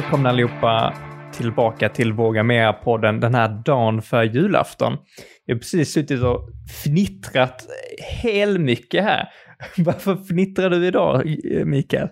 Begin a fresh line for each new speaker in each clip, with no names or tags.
välkomna allihopa tillbaka till Våga Mera-podden den här dagen för julafton. Jag har precis suttit och fnittrat hel mycket här. Varför fnittrar du idag, Mikael?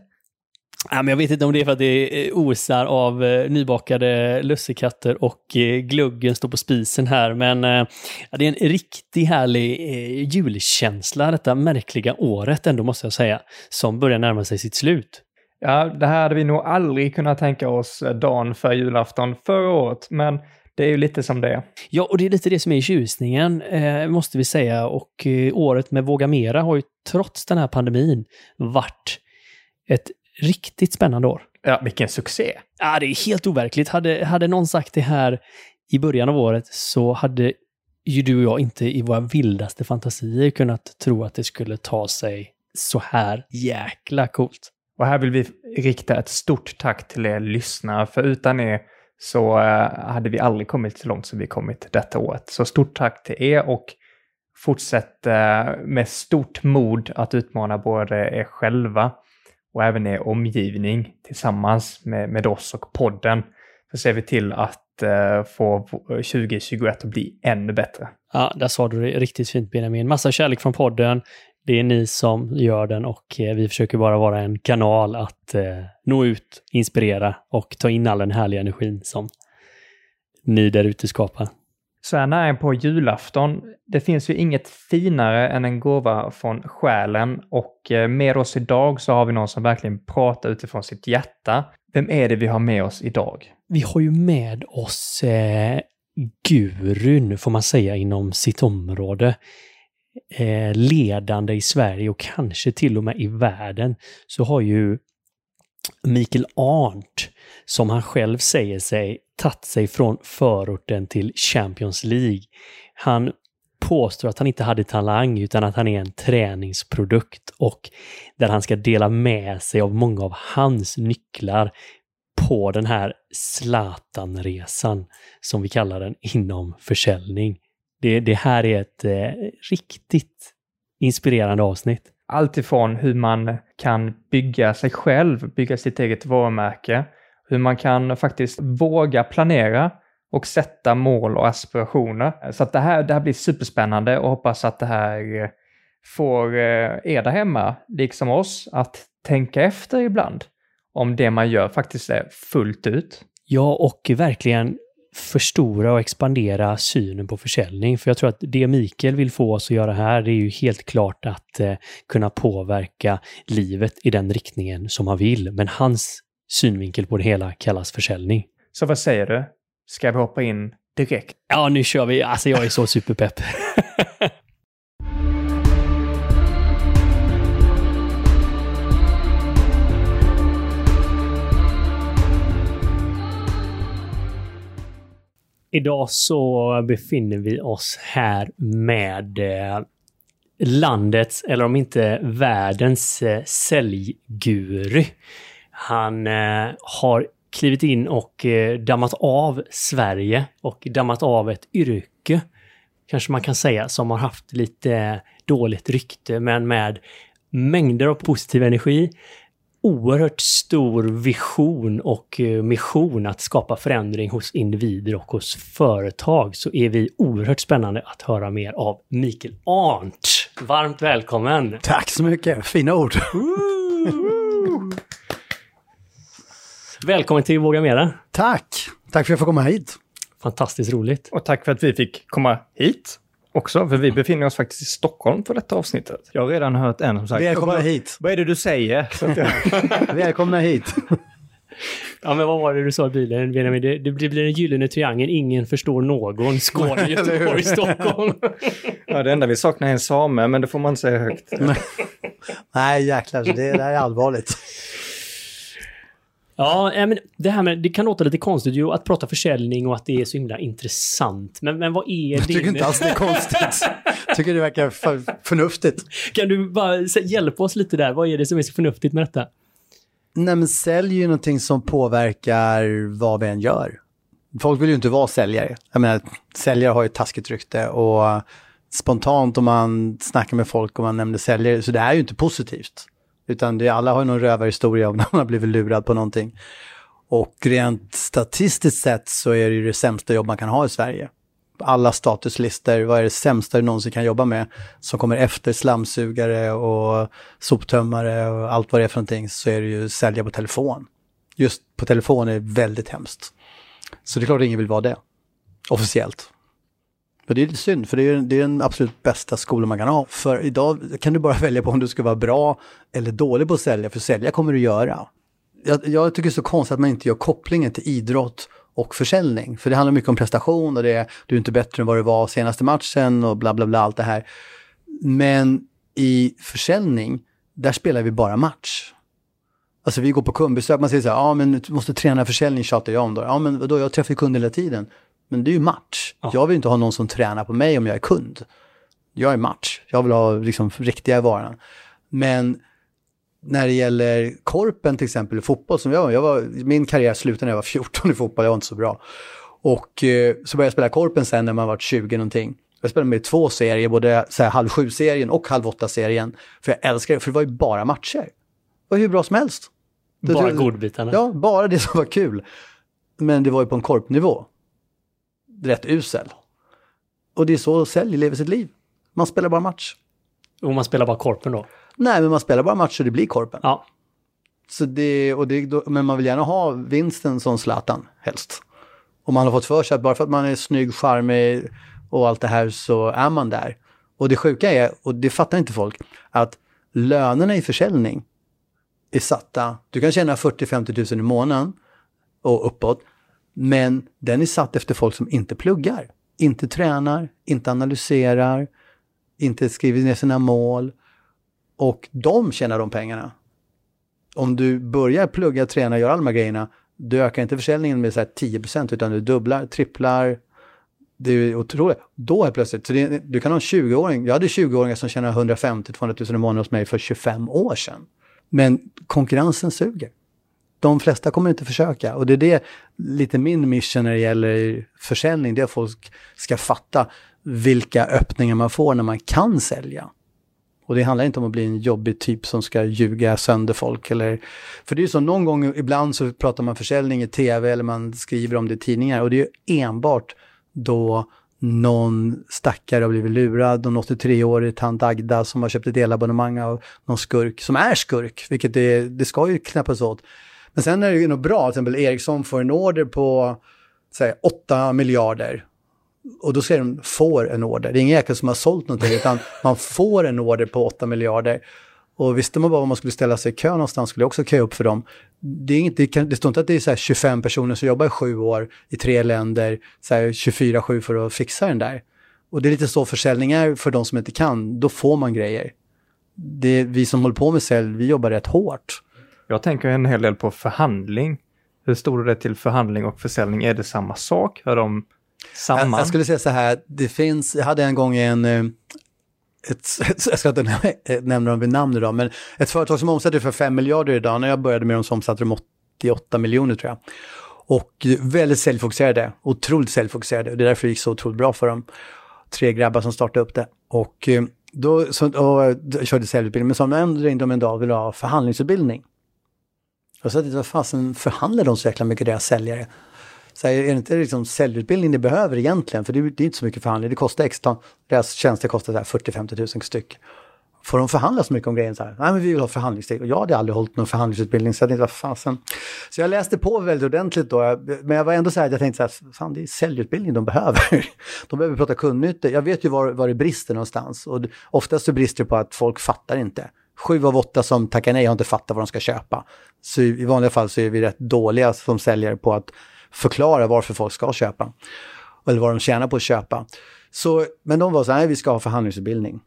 Ja, men jag vet inte om det är för att det osar av eh, nybakade lussekatter och eh, gluggen står på spisen här, men eh, det är en riktigt härlig eh, julkänsla detta märkliga året ändå måste jag säga, som börjar närma sig sitt slut.
Ja, det här hade vi nog aldrig kunnat tänka oss dagen för julafton förra året, men det är ju lite som det är.
Ja, och det är lite det som är tjusningen, eh, måste vi säga. Och eh, året med Våga Mera har ju trots den här pandemin varit ett riktigt spännande år.
Ja, vilken succé!
Ja, det är helt overkligt. Hade, hade någon sagt det här i början av året så hade ju du och jag inte i våra vildaste fantasier kunnat tro att det skulle ta sig så här jäkla coolt.
Och här vill vi rikta ett stort tack till er lyssnare, för utan er så eh, hade vi aldrig kommit så långt som vi kommit detta året. Så stort tack till er och fortsätt eh, med stort mod att utmana både er själva och även er omgivning tillsammans med, med oss och podden. Så ser vi till att eh, få 2021 att bli ännu bättre.
Ja, där sa du det riktigt fint Benjamin. Massa kärlek från podden. Det är ni som gör den och eh, vi försöker bara vara en kanal att eh, nå ut, inspirera och ta in all den härliga energin som ni där ute skapar.
Så här nära på julafton, det finns ju inget finare än en gåva från själen och eh, med oss idag så har vi någon som verkligen pratar utifrån sitt hjärta. Vem är det vi har med oss idag?
Vi har ju med oss eh, gurun, får man säga, inom sitt område. Eh, ledande i Sverige och kanske till och med i världen så har ju Mikael Arndt, som han själv säger sig, tagit sig från förorten till Champions League. Han påstår att han inte hade talang utan att han är en träningsprodukt och där han ska dela med sig av många av hans nycklar på den här Zlatan-resan som vi kallar den inom försäljning. Det, det här är ett eh, riktigt inspirerande avsnitt.
Allt ifrån hur man kan bygga sig själv, bygga sitt eget varumärke, hur man kan faktiskt våga planera och sätta mål och aspirationer. Så att det här, det här blir superspännande och hoppas att det här får eh, er där hemma, liksom oss, att tänka efter ibland om det man gör faktiskt är fullt ut.
Ja, och verkligen förstora och expandera synen på försäljning. För jag tror att det Mikael vill få oss att göra här, det är ju helt klart att eh, kunna påverka livet i den riktningen som han vill. Men hans synvinkel på det hela kallas försäljning.
Så vad säger du? Ska vi hoppa in direkt?
Ja, nu kör vi. Alltså, jag är så superpepp. Idag så befinner vi oss här med eh, landets, eller om inte världens, eh, säljguru. Han eh, har klivit in och dammat av Sverige och dammat av ett yrke, kanske man kan säga, som har haft lite dåligt rykte, men med mängder av positiv energi, oerhört stor vision och eh, mission att skapa förändring hos individer och hos företag så är vi oerhört spännande att höra mer av Mikael Arndt. Varmt välkommen!
Tack så mycket, fina ord!
Välkommen till Våga Mera!
Tack! Tack för att jag får komma hit.
Fantastiskt roligt.
Och tack för att vi fick komma hit också, för vi befinner oss faktiskt i Stockholm för detta avsnittet. Jag har redan hört en som sagt...
Välkomna
"Vad-
hit.
Vad är det du säger? Jag...
Välkomna hit.
Ja, men vad var det du sa i bilen, Benjamin? Det, det blir en gyllene triangel, ingen förstår någon. Skåne, Göteborg, Stockholm.
ja, det enda vi saknar är en same, men det får man inte säga högt.
Nej, jäklar, det, det här är allvarligt.
Ja, eh, men det här med, det kan låta lite konstigt ju att prata försäljning och att det är så himla intressant. Men, men vad är
Jag tycker inte alls det är konstigt. tycker det verkar för, förnuftigt.
Kan du bara hjälpa oss lite där? Vad är det som är så förnuftigt med detta?
Nej, men sälj är ju någonting som påverkar vad vi än gör. Folk vill ju inte vara säljare. Jag menar, säljare har ju ett taskigt rykte och spontant om man snackar med folk och man nämner säljare, så det är ju inte positivt. Utan det, alla har ju någon rövarhistoria om när man har blivit lurad på någonting. Och rent statistiskt sett så är det ju det sämsta jobb man kan ha i Sverige. Alla statuslistor, vad är det sämsta du någonsin kan jobba med? Som kommer efter slamsugare och soptömmare och allt vad det är för någonting så är det ju sälja på telefon. Just på telefon är väldigt hemskt. Så det är klart att ingen vill vara det. Officiellt. Men det är lite synd, för det är, det är den absolut bästa skolan man kan ha. För idag kan du bara välja på om du ska vara bra eller dålig på att sälja, för sälja kommer du göra. Jag, jag tycker det är så konstigt att man inte gör kopplingen till idrott och försäljning. För det handlar mycket om prestation och det är, du är inte bättre än vad du var senaste matchen och bla bla bla, allt det här. Men i försäljning, där spelar vi bara match. Alltså vi går på kundbesök, man säger så här, ja men du måste träna försäljning, tjatar jag om då. Ja men då jag träffar ju kunder hela tiden. Men det är ju match. Ja. Jag vill inte ha någon som tränar på mig om jag är kund. Jag är match. Jag vill ha liksom riktiga varan. Men när det gäller korpen till exempel, fotboll som jag var, jag var min karriär slutade när jag var 14 i fotboll, jag var inte så bra. Och eh, så började jag spela korpen sen när man var 20 någonting. Jag spelade med två serier, både så här, halv sju-serien och halv åtta-serien. För jag älskar det, för det var ju bara matcher. Det var hur bra som helst.
Bara godbitarna?
Ja, bara det som var kul. Men det var ju på en korpnivå rätt usel. Och det är så sälj lever sitt liv. Man spelar bara match.
Och man spelar bara korpen då?
Nej, men man spelar bara match och det blir korpen.
Ja.
Så det, och det, men man vill gärna ha vinsten som Zlatan, helst. Och man har fått för sig att bara för att man är snygg, charmig och allt det här så är man där. Och det sjuka är, och det fattar inte folk, att lönerna i försäljning är satta, du kan tjäna 40-50 000 i månaden och uppåt, men den är satt efter folk som inte pluggar, inte tränar, inte analyserar, inte skriver ner sina mål. Och de tjänar de pengarna. Om du börjar plugga, träna, göra alla de här grejerna, du ökar inte försäljningen med så 10% utan du dubblar, tripplar. Det är otroligt. Då är plötsligt, så det, du kan ha en 20-åring, jag hade 20-åringar som tjänade 150-200 000 i månaden hos mig för 25 år sedan. Men konkurrensen suger de flesta kommer inte försöka. Och det är det lite min mission när det gäller försäljning, det är att folk ska fatta vilka öppningar man får när man kan sälja. Och det handlar inte om att bli en jobbig typ som ska ljuga sönder folk. Eller, för det är ju så, någon gång ibland så pratar man försäljning i tv eller man skriver om det i tidningar och det är ju enbart då någon stackare har blivit lurad, någon 83-årig tant Agda som har köpt ett elabonnemang av någon skurk, som är skurk, vilket det, det ska ju knäppas åt. Men sen är det ju nog bra, till exempel Ericsson får en order på säg, 8 miljarder. Och då säger de får en order. Det är ingen jäkel som har sålt någonting, utan man får en order på 8 miljarder. Och visste man bara om man skulle ställa sig i kö någonstans skulle jag också kö upp för dem. Det, är inte, det, kan, det står inte att det är så 25 personer som jobbar i sju år i tre länder, 24-7 för att fixa den där. Och det är lite så försäljning är för de som inte kan, då får man grejer. Det, vi som håller på med sälj, vi jobbar rätt hårt.
Jag tänker en hel del på förhandling. Hur stor är det till förhandling och försäljning? Är det samma sak? Hör de samman?
Jag, jag skulle säga så här, det finns, jag hade en gång en, eh, ett, jag ska inte eh, nämna dem vid namn idag, men ett företag som omsätter för 5 miljarder idag, när jag började med dem så omsatte de 88 miljoner tror jag. Och väldigt säljfokuserade, otroligt säljfokuserade, och det är därför det gick så otroligt bra för dem. Tre grabbar som startade upp det. Och eh, då så, och, körde säljutbildning, men så ringde de en dag och ville ha förhandlingsutbildning. Jag sa, vad fasen förhandlar de så jäkla mycket deras säljare? Så här, är det inte liksom säljutbildning ni behöver egentligen? För det, det är inte så mycket förhandling, det kostar extra. Deras tjänster kostar 40-50 000 styck. Får de förhandla så mycket om grejen så här? Nej, men vi vill ha förhandlingsteg. Och jag hade aldrig hållit någon förhandlingsutbildning, så jag tänkte, vad fasen. Så jag läste på väldigt ordentligt då, men jag var ändå så här, jag tänkte så här, fan det är säljutbildning de behöver. De behöver prata kundnytta. Jag vet ju var, var det brister någonstans. Och oftast så brister det på att folk fattar inte sju av åtta som tackar nej har inte fattat vad de ska köpa. Så i vanliga fall så är vi rätt dåliga som säljare på att förklara varför folk ska köpa. Eller vad de tjänar på att köpa. Så, men de var så här, vi ska ha förhandlingsutbildning.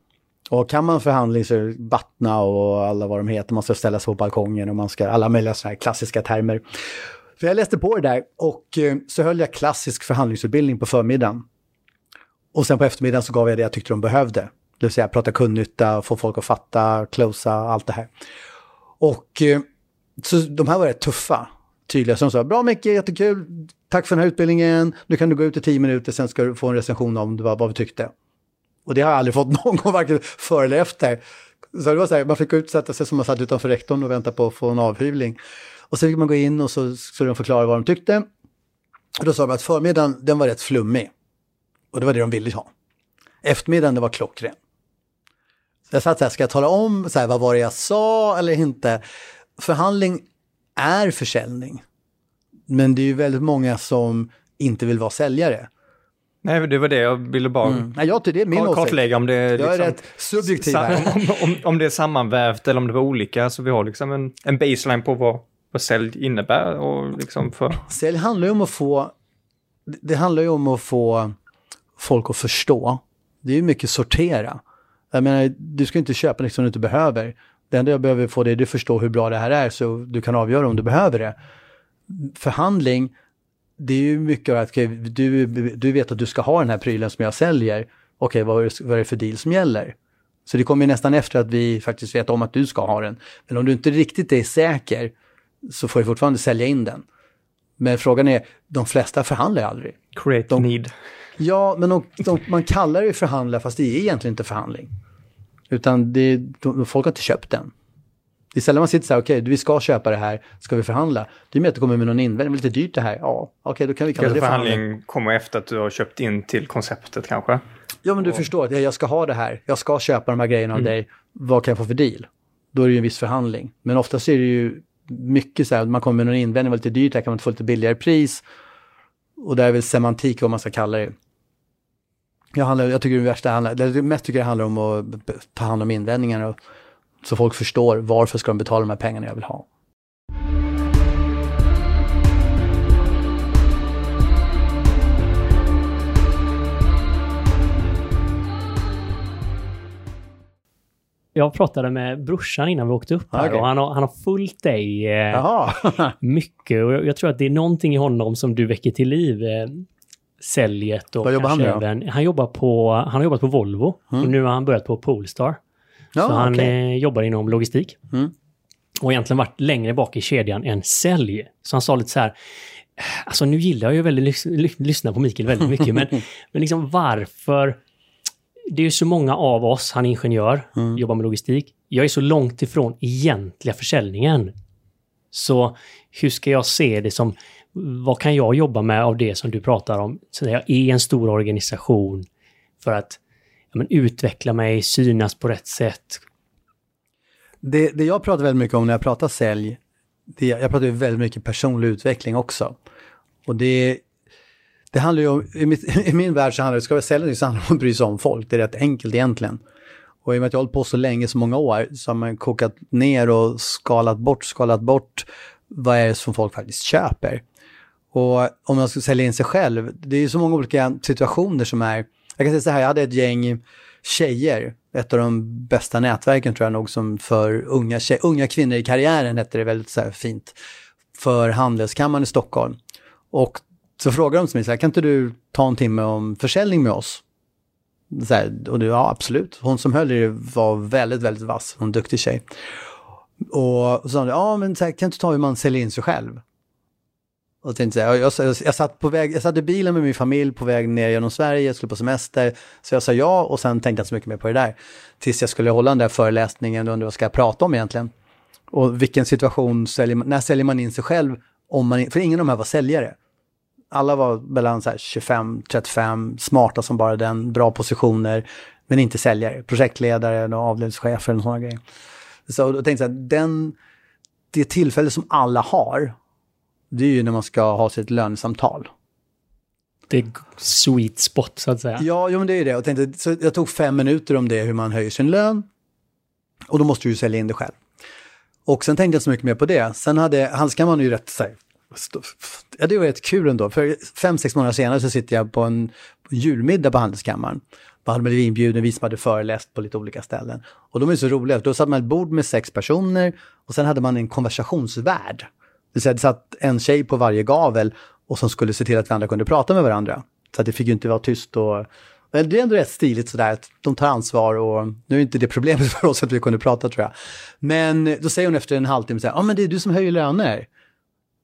Och kan man förhandling så är det Batna och alla vad de heter, man ska ställa sig på balkongen och man ska, alla möjliga sådana här klassiska termer. För jag läste på det där och eh, så höll jag klassisk förhandlingsutbildning på förmiddagen. Och sen på eftermiddagen så gav jag det jag tyckte de behövde. Det vill säga prata kundnytta, få folk att fatta, closea, allt det här. Och eh, så de här var rätt tuffa, tydliga. Så de sa, bra Micke, jättekul, tack för den här utbildningen, nu kan du gå ut i tio minuter, sen ska du få en recension om vad, vad vi tyckte. Och det har jag aldrig fått någon gång, varken före eller efter. Så det var så här, man fick utsätta sig som man satt utanför rektorn och vänta på att få en avhyvling. Och så fick man gå in och så skulle de förklara vad de tyckte. Och då sa de att förmiddagen, den var rätt flummig. Och det var det de ville ha. Eftermiddagen, det var klockren. Jag satt så här, ska jag tala om så här, vad var det jag sa eller inte? Förhandling är försäljning. Men det är ju väldigt många som inte vill vara säljare.
Nej, det var det jag ville bara
Mm. Nej, jag, det är min
kart- kartlägga om det är,
Jag är
liksom,
rätt subjektiv här.
om, om, om det är sammanvävt eller om det var olika. Så vi har liksom en, en baseline på vad, vad sälj innebär och liksom för...
Sälj handlar ju om att få, det handlar ju om att få folk att förstå. Det är ju mycket sortera. Jag menar, du ska inte köpa något som du inte behöver. Det enda jag behöver få dig är att förstå hur bra det här är så du kan avgöra om du behöver det. Förhandling, det är ju mycket att okej, du, du vet att du ska ha den här prylen som jag säljer. Okej, vad, är det- vad är det för deal som gäller? Så det kommer ju nästan efter att vi faktiskt vet om att du ska ha den. Men om du inte riktigt är säker så får du fortfarande sälja in den. Men frågan är, de flesta förhandlar aldrig.
Create
De-
need.
Ja, men de, de, man kallar det förhandla fast det är egentligen inte förhandling. Utan det, de, folk har inte köpt den. Det är sällan man sitter så här, okej, vi ska köpa det här, ska vi förhandla? Det är mer att det kommer med någon invändning, lite dyrt det här, ja, okej, då kan vi kalla det förhandling.
förhandling kommer efter att du har köpt in till konceptet kanske.
Ja, men du förstår att ja, jag ska ha det här, jag ska köpa de här grejerna av dig, vad kan jag få för deal? Då är det ju en viss förhandling. Men oftast är det ju mycket så här, man kommer med någon invändning, var lite dyrt, här kan man få lite billigare pris. Och det är väl semantik vad man ska kalla det. Jag, handlar, jag tycker det värsta handlar, det mest tycker jag handlar om att ta hand om invändningar och så folk förstår varför ska de betala de här pengarna jag vill ha.
Jag pratade med brorsan innan vi åkte upp här
Okej.
och han har, han har följt dig eh, mycket och jag, jag tror att det är någonting i honom som du väcker till liv. Eh, säljet och
Vad jobbar han
även, han, jobbar på, han har jobbat på Volvo
Mm.
och nu har han börjat på Polestar.
ja,
så han
okej.
eh, jobbar inom logistik.
Mm.
Och egentligen varit längre bak i kedjan än sälj. Så han sa lite så här, alltså nu gillar jag ju väldigt lys ly- lyssna på Mikael väldigt mycket, men, men liksom varför? Det är ju så många av oss, han är ingenjör,
Mm.
jobbar med logistik. Jag är så långt ifrån egentliga försäljningen. Så hur ska jag se det som, vad kan jag jobba med av det som du pratar om? Så när jag är en stor organisation för att ja, men, utveckla mig, synas på rätt sätt,
Det, det jag pratar väldigt mycket om när jag pratar sälj, det, jag pratar ju väldigt mycket personlig utveckling också. Och det, det handlar ju om, i, mitt, i min värld så handlar det, ska vi sälja någonting så handlar det om att bry sig om folk. Det är rätt enkelt egentligen. Och i och med att jag har hållit på så länge, så många år, så har man kokat ner och skalat bort, skalat bort vad är det som folk faktiskt köper. Och om man ska sälja in sig själv, det är ju så många olika situationer som är, jag kan säga så här, jag hade ett gäng tjejer, ett av de bästa nätverken tror jag nog som för unga, tjej, unga kvinnor i karriären hette det väldigt så här fint, för Handelskammaren i Stockholm. Och så frågade de mig så här, kan inte du ta en timme om försäljning med oss? Så här, och det, ja, absolut. Hon som höll i det var väldigt, väldigt vass. Hon är en duktig tjej. Och så sa hon, ja men så här, kan du ta hur man säljer in sig själv? Och jag tänkte så här, jag, jag, jag, satt på väg, jag satt i bilen med min familj på väg ner genom Sverige, jag skulle på semester. Så jag sa ja och sen tänkte jag inte så mycket mer på det där. Tills jag skulle hålla den där föreläsningen och undrade vad ska jag prata om egentligen? Och vilken situation säljer man, när säljer man in sig själv? Om man, för ingen av de här var säljare. Alla var mellan 25, 35, smarta som bara den, bra positioner, men inte säljare. Projektledare, och avdelningschefer och sådana grejer. Så då tänkte jag, så här, den, det tillfälle som alla har, det är ju när man ska ha sitt lönesamtal.
det är sweet spot så att säga.
Ja, jo, men det är det. Jag, tänkte, så jag tog fem minuter om det, hur man höjer sin lön. Och då måste du ju sälja in det själv. Och sen tänkte jag så mycket mer på det. Sen hade Handelskammaren ju rätt, stå- ja det var rätt kul ändå. För fem, sex månader senare så sitter jag på en julmiddag på Handelskammaren. Då hade man blivit inbjuden, vi som hade föreläst på lite olika ställen. Och de är så roliga, då satt man ett bord med sex personer och sen hade man en konversationsvärd. Det satt en tjej på varje gavel och som skulle se till att vi andra kunde prata med varandra. Så att det fick ju inte vara tyst och... Men det är ändå rätt stiligt sådär att de tar ansvar och nu är inte det problemet för oss att vi kunde prata tror jag. Men då säger hon efter en halvtimme så här, ja men det är du som höjer löner.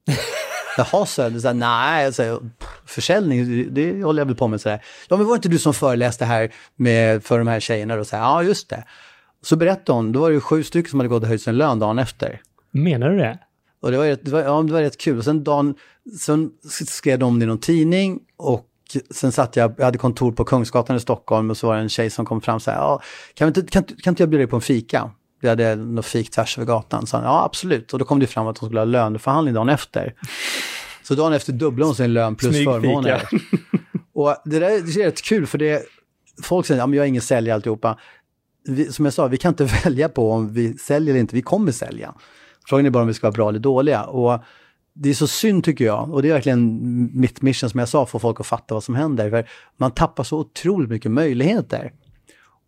Jaha, så jag. Så här, nej, så här, försäljning, det, det håller jag väl på med. Så här. Ja, men var det inte du som föreläste här med, för de här tjejerna? Och så här, ja, just det. Så berättade hon, då var det sju stycken som hade gått och höjt sin lön dagen efter.
Menar du det?
Och det var, rätt, det var, ja, det var rätt kul. Och sen, dagen, sen skrev de om det i någon tidning och sen satt jag, jag hade kontor på Kungsgatan i Stockholm och så var det en tjej som kom fram och sa, ja, kan, inte, kan, kan inte jag bjuda dig på en fika? Vi hade något fik tvärs över gatan. Så han, ja, absolut. Och då kom det fram att hon skulle ha löneförhandling dagen efter. Så dagen efter dubblade hon sin lön plus
Smygfika.
förmåner. Och det där det är rätt kul för det, folk säger, ja men jag är ingen säljare alltihopa. Vi, som jag sa, vi kan inte välja på om vi säljer eller inte, vi kommer sälja. Frågan är bara om vi ska vara bra eller dåliga. Och det är så synd tycker jag, och det är verkligen mitt mission som jag sa, få folk att fatta vad som händer. För man tappar så otroligt mycket möjligheter.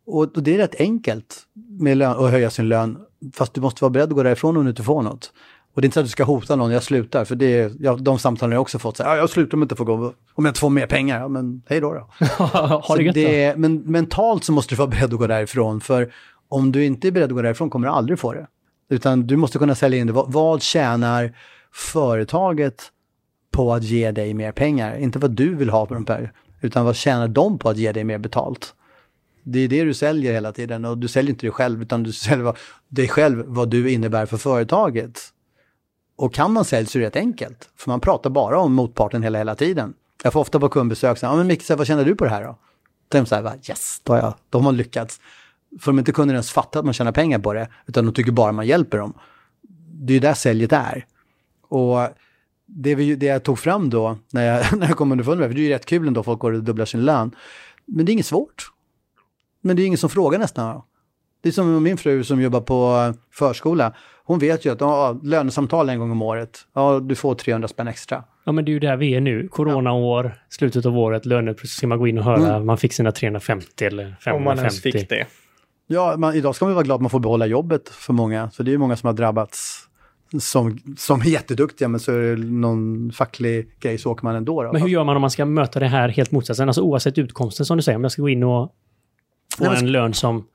Och, och det är rätt enkelt med lön, att höja sin lön, fast du måste vara beredd att gå därifrån om du inte får något. Och det är inte så att du ska hota någon, jag slutar, för det är, ja, de samtalen har jag också fått. Så, här, ja, jag slutar om jag inte får gå, om jag inte får mer pengar. Ja, men hej då. då.
ha det
det, men mentalt så måste du vara beredd att gå därifrån, för om du inte är beredd att gå därifrån kommer du aldrig få det. Utan du måste kunna sälja in det. Vad, vad tjänar företaget på att ge dig mer pengar? Inte vad du vill ha på de pengarna, utan vad tjänar de på att ge dig mer betalt? Det är det du säljer hela tiden och du säljer inte dig själv utan du säljer vad- dig själv vad du innebär för företaget. Och kan man sälja så är det rätt enkelt, för man pratar bara om motparten hela, hela tiden. Jag får ofta på kundbesök säga, ja men Micke, vad känner du på det här då? Då är de så här, va, yes, då har, jag, då har man lyckats. För de inte kunder ens fattar att man tjänar pengar på det, utan de tycker bara man hjälper dem. Det är ju där säljet är. Och det, vi, det jag tog fram då, när jag, när jag kom underfund med det, för det är ju rätt kul ändå, folk går och dubblar sin lön. Men det är inget svårt. Men det är ingen som frågar nästan. Det är som min fru som jobbar på förskola. Hon vet ju att ja, lönesamtal en gång om året, ja du får 300 spänn extra.
Ja, men det är ju där vi är nu. Coronaår, slutet av året, löner, ska man gå in och höra, man fick sina 350 eller 550.
Om man ens fick det.
Ja, man, idag ska man vara glad att man får behålla jobbet för många. Så det är ju många som har drabbats som, som är jätteduktiga, men så är det någon facklig grej så åker man ändå. Då.
Men hur gör man om man ska möta det här helt motsatsen? Alltså oavsett utkomsten som du säger, om jag ska gå in och få
Nej,
en lön som...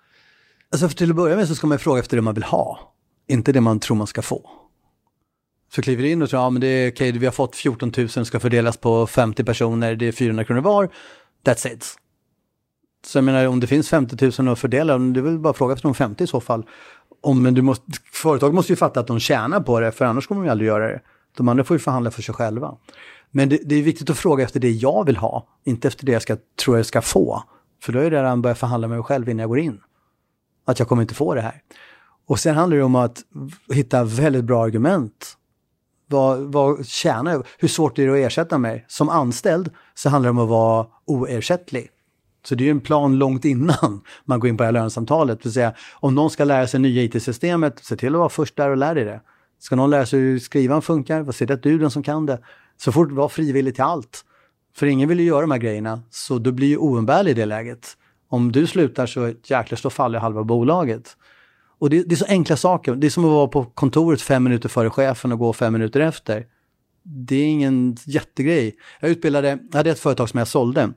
Alltså för till att börja med så ska man fråga efter det man vill ha, inte det man tror man ska få. Så kliver du in och tror, ja men det är okej, vi har fått 14 000, ska fördelas på 50 personer, det är 400 kronor var, that's it. Så jag menar, om det finns 50 000 att fördela, det är väl bara att fråga efter de 50 i så fall. Om, men du måste, företag måste ju fatta att de tjänar på det, för annars kommer de ju aldrig göra det. De andra får ju förhandla för sig själva. Men det, det är viktigt att fråga efter det jag vill ha, inte efter det jag ska, tror jag ska få. För då är det redan börjat förhandla med mig själv innan jag går in att jag kommer inte få det här. Och sen handlar det om att hitta väldigt bra argument. Vad, vad tjänar jag? Hur svårt är det att ersätta mig? Som anställd så handlar det om att vara oersättlig. Så det är ju en plan långt innan man går in på det här lönesamtalet. Det vill säga, om någon ska lära sig nya IT-systemet, se till att vara först där och lär dig det. Ska någon lära sig hur skrivan funkar, vad se till att du är den som kan det. Så fort var frivillig till allt. För ingen vill ju göra de här grejerna, så du blir ju oumbärlig i det läget. Om du slutar så jäklar så faller halva bolaget. Och det, det är så enkla saker. Det är som att vara på kontoret fem minuter före chefen och gå fem minuter efter. Det är ingen jättegrej. Jag utbildade, jag hade ett företag som jag sålde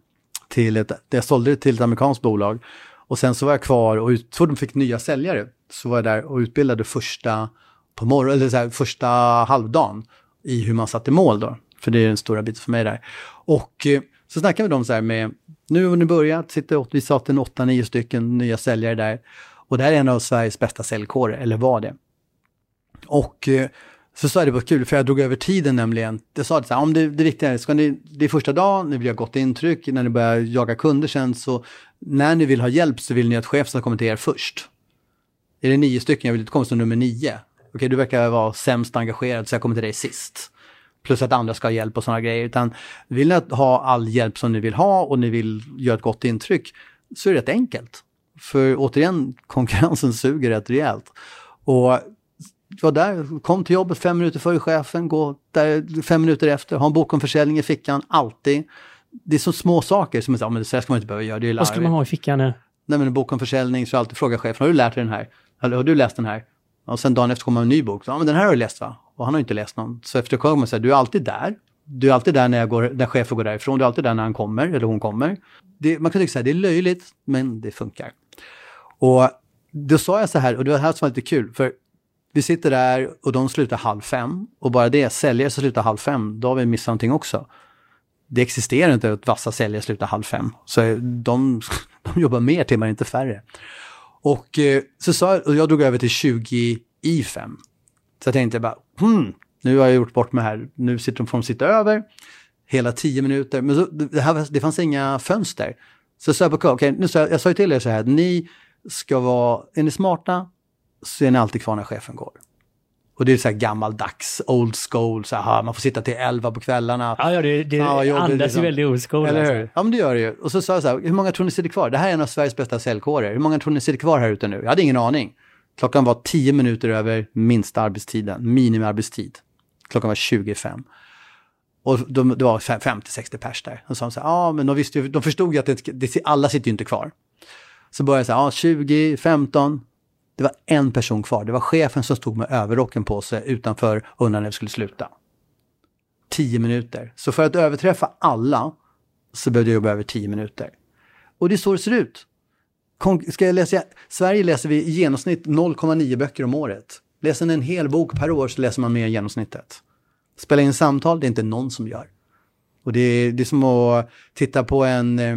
till ett, jag sålde det till ett amerikanskt bolag. Och sen så var jag kvar och ut, så de fick nya säljare. Så var jag där och utbildade första, på morgon, eller så här, första halvdagen i hur man satte mål då. För det är den stora biten för mig där. Och eh, så snackade vi dem så här med, nu har ni börjat, sitter, vi satt en åtta, nio stycken nya säljare där. Och det här är en av Sveriges bästa säljkårer, eller var det. Och eh, så sa jag det var kul, för jag drog över tiden nämligen. Jag sa det så här, om det, det viktiga är, ska ni, det är första dagen, ni vill ha gott intryck, när ni börjar jaga kunder sen, så när ni vill ha hjälp så vill ni att chefen ska komma till er först. Är det nio stycken, jag vill inte komma som nummer nio. Okej, du verkar vara sämst engagerad, så jag kommer till dig sist. Plus att andra ska ha hjälp och sådana grejer. Utan vill ni ha all hjälp som ni vill ha och ni vill göra ett gott intryck, så är det rätt enkelt. För återigen, konkurrensen suger rätt rejält. Och var där, kom till jobbet fem minuter före chefen, gå där fem minuter efter, ha en bok om försäljning i fickan, alltid. Det är så små saker som så, ja, men det här ska man inte behöva göra, det är
Vad skulle man
larvigt.
ha i fickan?
Nej men en bok om försäljning så alltid fråga chefen, har du lärt dig den här? Eller har du läst den här? Och sen dagen efter kommer en ny bok, så, ja men den här har du läst va? Och han har inte läst någon. Så efter kommer man säga, du är alltid där. Du är alltid där när, jag går, när chefen går därifrån, du är alltid där när han kommer, eller hon kommer. Det, man kan tycka så här, det är löjligt, men det funkar. Och då sa jag så här, och det var här som var lite kul, för vi sitter där och de slutar halv fem. Och bara det, säljare som slutar halv fem, då har vi missat någonting också. Det existerar inte att vassa säljare slutar halv fem. Så de, de jobbar mer timmar, inte färre. Och eh, så sa jag, och jag drog över till 20 i 5. Så jag tänkte bara, hmm, nu har jag gjort bort mig här, nu sitter de, får de sitta över hela 10 minuter. Men så, det, här, det fanns inga fönster. Så sa jag på okej, jag, jag sa ju till er så här, ni ska vara, är ni smarta så är ni alltid kvar när chefen går. Och det är så här gammaldags, old school, så här, man får sitta till elva på kvällarna.
Ja, ja det, det
Ja, jobbigt,
andas
liksom.
ju väldigt old school.
Eller
alltså.
hur? Ja, men det gör det ju. Och så sa jag så här, hur många tror ni sitter kvar? Det här är en av Sveriges bästa säljkårer. Hur många tror ni sitter kvar här ute nu? Jag hade ingen aning. Klockan var 10 minuter över minsta arbetstiden, minimiarbetstid. Klockan var 25. Och de, det var fem- 50-60 pers där. Och så sa de så här, ja men de, visste ju, de förstod ju att det, det, alla sitter ju inte kvar. Så började jag säga, ja 20, 15. Det var en person kvar. Det var chefen som stod med överrocken på sig utanför och undrade när vi skulle sluta. Tio minuter. Så för att överträffa alla så behövde jag jobba över tio minuter. Och det är så det ser ut. Kon- Ska jag läsa, Sverige läser vi i genomsnitt 0,9 böcker om året. Läser man en hel bok per år så läser man mer än genomsnittet. Spela in samtal, det är inte någon som gör. Och det är, det är som att titta på en, eh,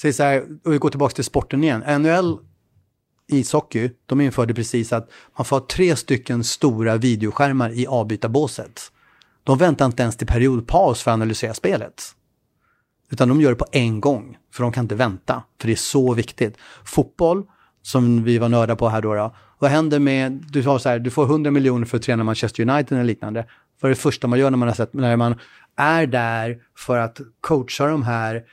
säg så här, och vi går tillbaka till sporten igen. NHL ishockey, de införde precis att man får ha tre stycken stora videoskärmar i avbytarbåset. De väntar inte ens till periodpaus för att analysera spelet. Utan de gör det på en gång, för de kan inte vänta. För det är så viktigt. Fotboll, som vi var nörda på här då, då vad händer med, du, har så här, du får 100 miljoner för att träna Manchester United eller liknande. Vad är det första man gör när man har sett, när man är där för att coacha de här,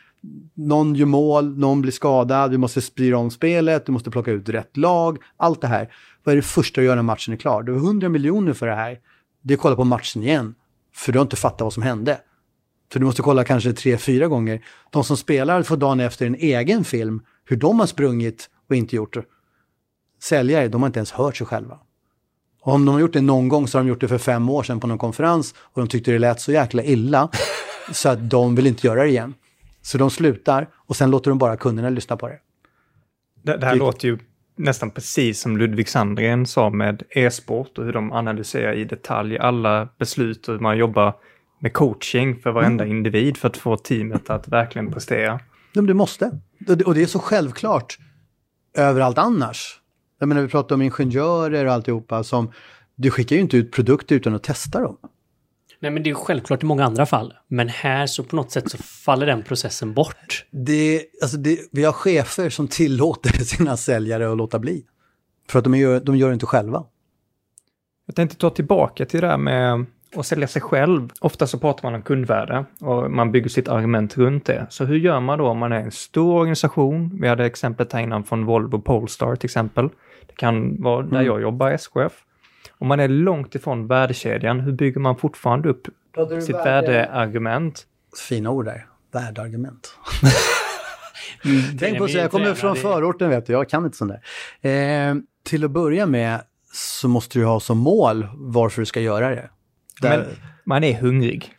någon gör mål, någon blir skadad, vi måste sprida om spelet, du måste plocka ut rätt lag, allt det här. Vad är det första du gör när matchen är klar? Du har 100 miljoner för det här. Det är att kolla på matchen igen, för du har inte fattat vad som hände. För du måste kolla kanske tre, fyra gånger. De som spelar får dagen efter en egen film, hur de har sprungit och inte gjort det. Säljare, de har inte ens hört sig själva. Och om de har gjort det någon gång så har de gjort det för fem år sedan på någon konferens och de tyckte det lät så jäkla illa så att de vill inte göra det igen. Så de slutar och sen låter de bara kunderna lyssna på det.
Det, det här
Det-
låter ju nästan precis som Ludvig Sandgren sa med e-sport och hur de analyserar i detalj alla beslut och hur man jobbar med coaching för varenda individ för att få teamet att verkligen prestera.
Men du måste. Och det- Och det är så självklart överallt annars. Jag menar, vi pratar om ingenjörer och alltihopa som, du skickar ju inte ut produkter utan att testa dem.
Nej, men det är ju självklart i många andra fall. Men här så på något sätt så faller den processen bort.
Det, alltså det, vi har chefer som tillåter sina säljare att låta bli. För att de gör, de gör det inte själva.
Jag tänkte ta tillbaka till det där med att sälja sig själv. Ofta så pratar man om kundvärde och man bygger sitt argument runt det. Så hur gör man då om man är en stor organisation? Vi hade exemplet här innan från Volvo Polestar till exempel. Det kan vara där jag jobbar, SKF. Om man är långt ifrån värdekedjan, hur bygger man fortfarande upp sitt värdeargument?
Fina ord där. Värdeargument.
Mm,
Tänk på så, jag kommer från förorten vet du, jag kan inte sånt där. Eh, till att börja med så måste du ha som mål varför du ska göra det. Där,
Men man är hungrig.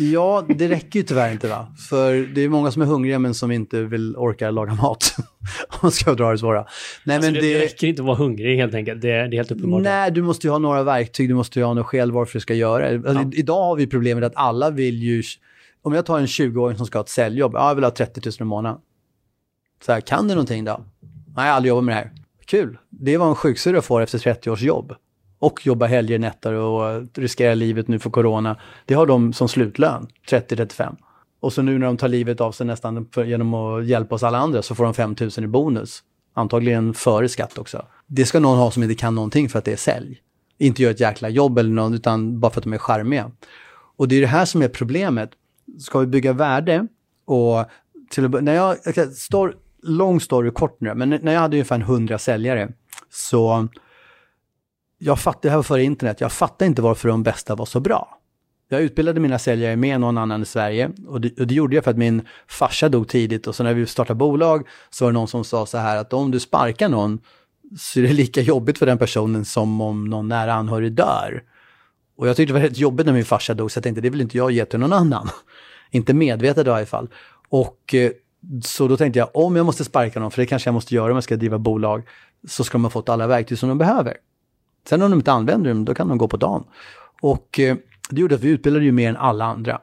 Ja, det räcker ju tyvärr inte va. För det är många som är hungriga men som inte vill orka laga mat. Om man ska dra det svåra. Nej,
Alltså,
men
det, det räcker inte att vara hungrig helt enkelt. Det, det är helt uppenbart.
Nej, du måste ju ha några verktyg, du måste ju ha något skäl varför du ska göra det. Alltså,
Ja.
Idag har vi problemet att alla vill ju... Om jag tar en 20-åring som ska ha ett säljjobb, ja, jag vill ha 30 000 i månaden. Så här, kan du någonting då? Nej, jag har aldrig jobbat med det här. Kul. Det vad en sjuksyrra får efter 30 års jobb. Och jobba helger, nätter och riskera livet nu för corona. Det har de som slutlön, 30-35. Och så nu när de tar livet av sig nästan för, genom att hjälpa oss alla andra så får de 5 000 i bonus. Antagligen före skatt också. Det ska någon ha som inte kan någonting för att det är sälj. Inte gör ett jäkla jobb eller något, utan bara för att de är charmiga. Och det är det här som är problemet. Ska vi bygga värde och till att, när jag, okej, stor, lång story kort nu, men när jag hade ungefär 100 säljare så jag fattade, det här var före internet, jag fattade inte varför de bästa var så bra. Jag utbildade mina säljare med någon annan i Sverige och det, och det gjorde jag för att min farsa dog tidigt och så när vi startade bolag så var det någon som sa så här att om du sparkar någon så är det lika jobbigt för den personen som om någon nära anhörig dör. Och jag tyckte det var rätt jobbigt när min farsa dog så jag tänkte det vill inte jag ge till någon annan. inte medvetet i alla fall. Och eh, så då tänkte jag om jag måste sparka någon, för det kanske jag måste göra om jag ska driva bolag, så ska de ha fått alla verktyg som de behöver. Sen om de inte använder dem, då kan de gå på dagen. Och eh, det gjorde att vi utbildade ju mer än alla andra.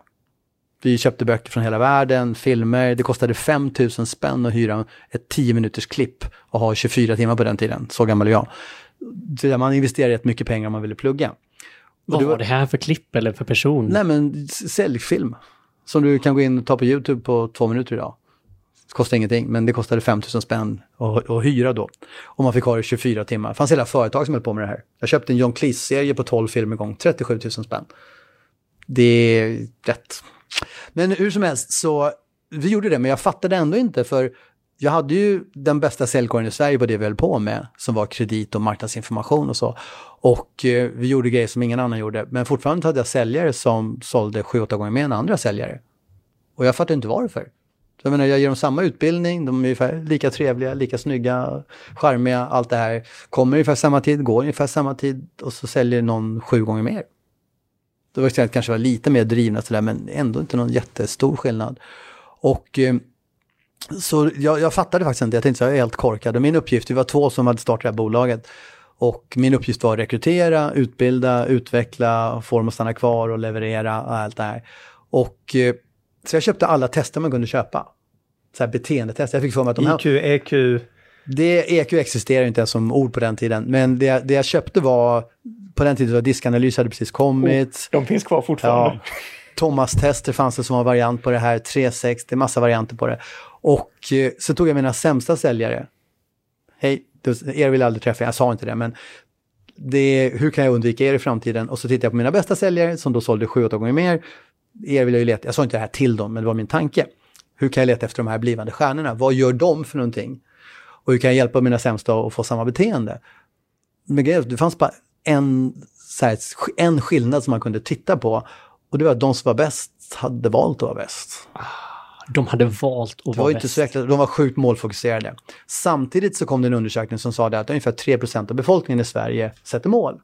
Vi köpte böcker från hela världen, filmer. Det kostade 5 000 spänn att hyra ett 10 minuters klipp och ha 24 timmar på den tiden. Så gammal är jag. Så man investerade rätt mycket pengar om man ville plugga.
Vad var det här för klipp eller för person?
Nej men säljfilm. Som du kan gå in och ta på YouTube på två minuter idag. Det kostade ingenting, men det kostade 5 000 spänn att, att hyra då. Och man fick ha det 24 timmar. Det fanns hela företag som höll på med det här. Jag köpte en John Cleese-serie på 12 filmer gång, 37 000 spänn. Det är rätt. Men hur som helst, så vi gjorde det, men jag fattade ändå inte, för jag hade ju den bästa säljkåren i Sverige på det vi höll på med, som var kredit och marknadsinformation och så. Och eh, vi gjorde grejer som ingen annan gjorde, men fortfarande hade jag säljare som sålde 7-8 gånger mer än andra säljare. Och jag fattade inte varför. Jag menar, jag ger dem samma utbildning, de är ungefär lika trevliga, lika snygga, charmiga, allt det här. Kommer ungefär samma tid, går ungefär samma tid och så säljer någon sju gånger mer. Det var det kanske var lite mer drivna sådär, men ändå inte någon jättestor skillnad. Och eh, så jag, jag fattade faktiskt inte, jag tänkte så jag är helt korkad. Och min uppgift, vi var två som hade startat det här bolaget. Och min uppgift var att rekrytera, utbilda, utveckla, få dem att stanna kvar och leverera och allt det här. Och eh, så jag köpte alla tester man kunde köpa. Så här beteendetester. Jag fick för mig att de här...
IQ, EQ.
Det, EQ existerar inte ens som ord på den tiden. Men det, det jag köpte var, på den tiden var diskanalys hade precis kommit. Oh,
de finns kvar fortfarande. Ja.
Thomas-tester fanns det som var variant på det här, 3.6, det är massa varianter på det. Och eh, så tog jag mina sämsta säljare. Hej, er vill jag aldrig träffa, jag sa inte det, men det, hur kan jag undvika er i framtiden? Och så tittade jag på mina bästa säljare som då sålde 7-8 gånger mer. Er vill jag ju leta, jag sa inte det här till dem, men det var min tanke. Hur kan jag leta efter de här blivande stjärnorna? Vad gör de för någonting? Och hur kan jag hjälpa mina sämsta att få samma beteende? Men det fanns bara en, här, en skillnad som man kunde titta på. Och det var att de som var bäst hade valt att vara bäst.
De hade valt att vara
bäst. Så de var sjukt målfokuserade. Samtidigt så kom det en undersökning som sa att ungefär 3% av befolkningen i Sverige sätter mål.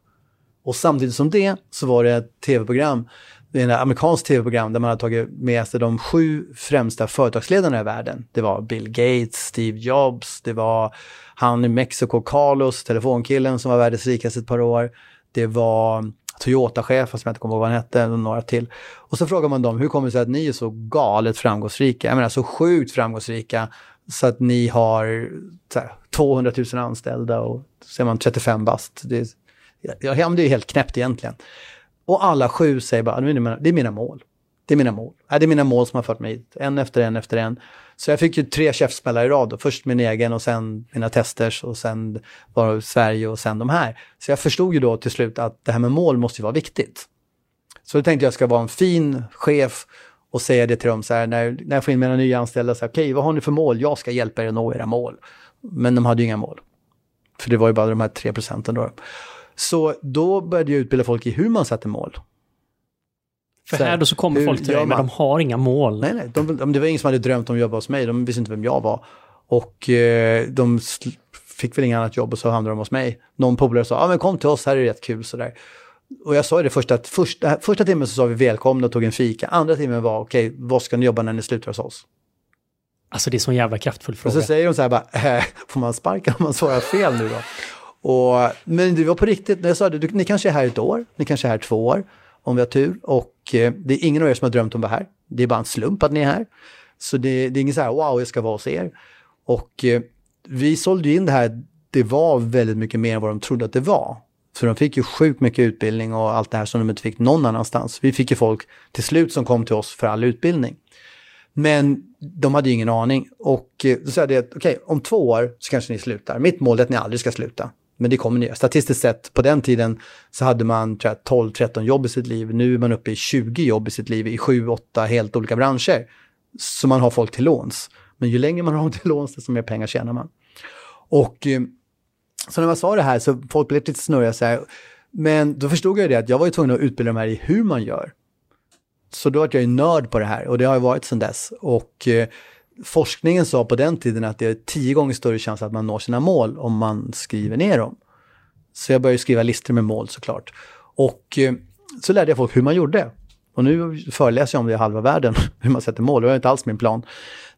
Och samtidigt som det så var det ett tv-program, det är ett amerikanskt tv-program där man har tagit med sig de sju främsta företagsledarna i världen. Det var Bill Gates, Steve Jobs, det var han i Mexiko, Carlos, telefonkillen som var världens rikaste ett par år. Det var Toyota-chefen som jag inte kommer ihåg vad han hette, och några till. Och så frågar man dem, hur kommer det sig att ni är så galet framgångsrika? Jag menar så sjukt framgångsrika så att ni har här, 200 000 anställda och så är man 35 bast. Det, ja, det är helt knäppt egentligen. Och alla sju säger bara, det är mina mål. Det är mina mål. Det är mina mål som har fört mig hit, en efter en efter en. Så jag fick ju tre käftsmällar i rad. Då. Först min egen och sen mina testers och sen var Sverige och sen de här. Så jag förstod ju då till slut att det här med mål måste ju vara viktigt. Så då tänkte jag ska vara en fin chef och säga det till dem så här när, när jag får in mina nya anställda. Okej, okay, vad har ni för mål? Jag ska hjälpa er att nå era mål. Men de hade ju inga mål. För det var ju bara de här tre procenten då. Så då började jag utbilda folk i hur man sätter mål.
För så här då så kommer hur, folk till dig, men de har inga mål.
Nej, nej. De, det var ingen som hade drömt om att jobba hos mig. De visste inte vem jag var. Och eh, de fick väl inget annat jobb och så hamnade de hos mig. Någon polare sa, ja ah, men kom till oss, här är det rätt kul sådär. Och jag sa ju det första, att första, första timmen så sa vi välkomna och tog en fika. Andra timmen var, okej, okay, vad ska ni jobba när ni slutar hos oss?
Alltså det är så jävla kraftfull fråga.
Och så säger de så här bara, äh, får man sparka om man svarar fel nu då? Och, men det var på riktigt, när jag sa det, ni kanske är här ett år, ni kanske är här två år om vi har tur. Och eh, det är ingen av er som har drömt om att vara här. Det är bara en slump att ni är här. Så det, det är inget så här, wow, jag ska vara hos er. Och eh, vi sålde in det här, det var väldigt mycket mer än vad de trodde att det var. Så de fick ju sjukt mycket utbildning och allt det här som de inte fick någon annanstans. Vi fick ju folk till slut som kom till oss för all utbildning. Men de hade ju ingen aning. Och eh, då sa jag det, okej, okay, om två år så kanske ni slutar. Mitt mål är att ni aldrig ska sluta. Men det kommer nya. Statistiskt sett, på den tiden så hade man 12-13 jobb i sitt liv. Nu är man uppe i 20 jobb i sitt liv i 7-8 helt olika branscher. Så man har folk till låns. Men ju längre man har till låns, desto mer pengar tjänar man. Och eh, så när man sa det här så folk blev lite snurriga så här. Men då förstod jag det att jag var ju tvungen att utbilda dem här i hur man gör. Så då var jag ju nörd på det här och det har jag varit sedan dess. Och eh, forskningen sa på den tiden att det är tio gånger större chans att man når sina mål om man skriver ner dem. Så jag började skriva listor med mål såklart. Och eh, så lärde jag folk hur man gjorde. Och nu föreläser jag om det i halva världen, hur man sätter mål. Det var inte alls min plan.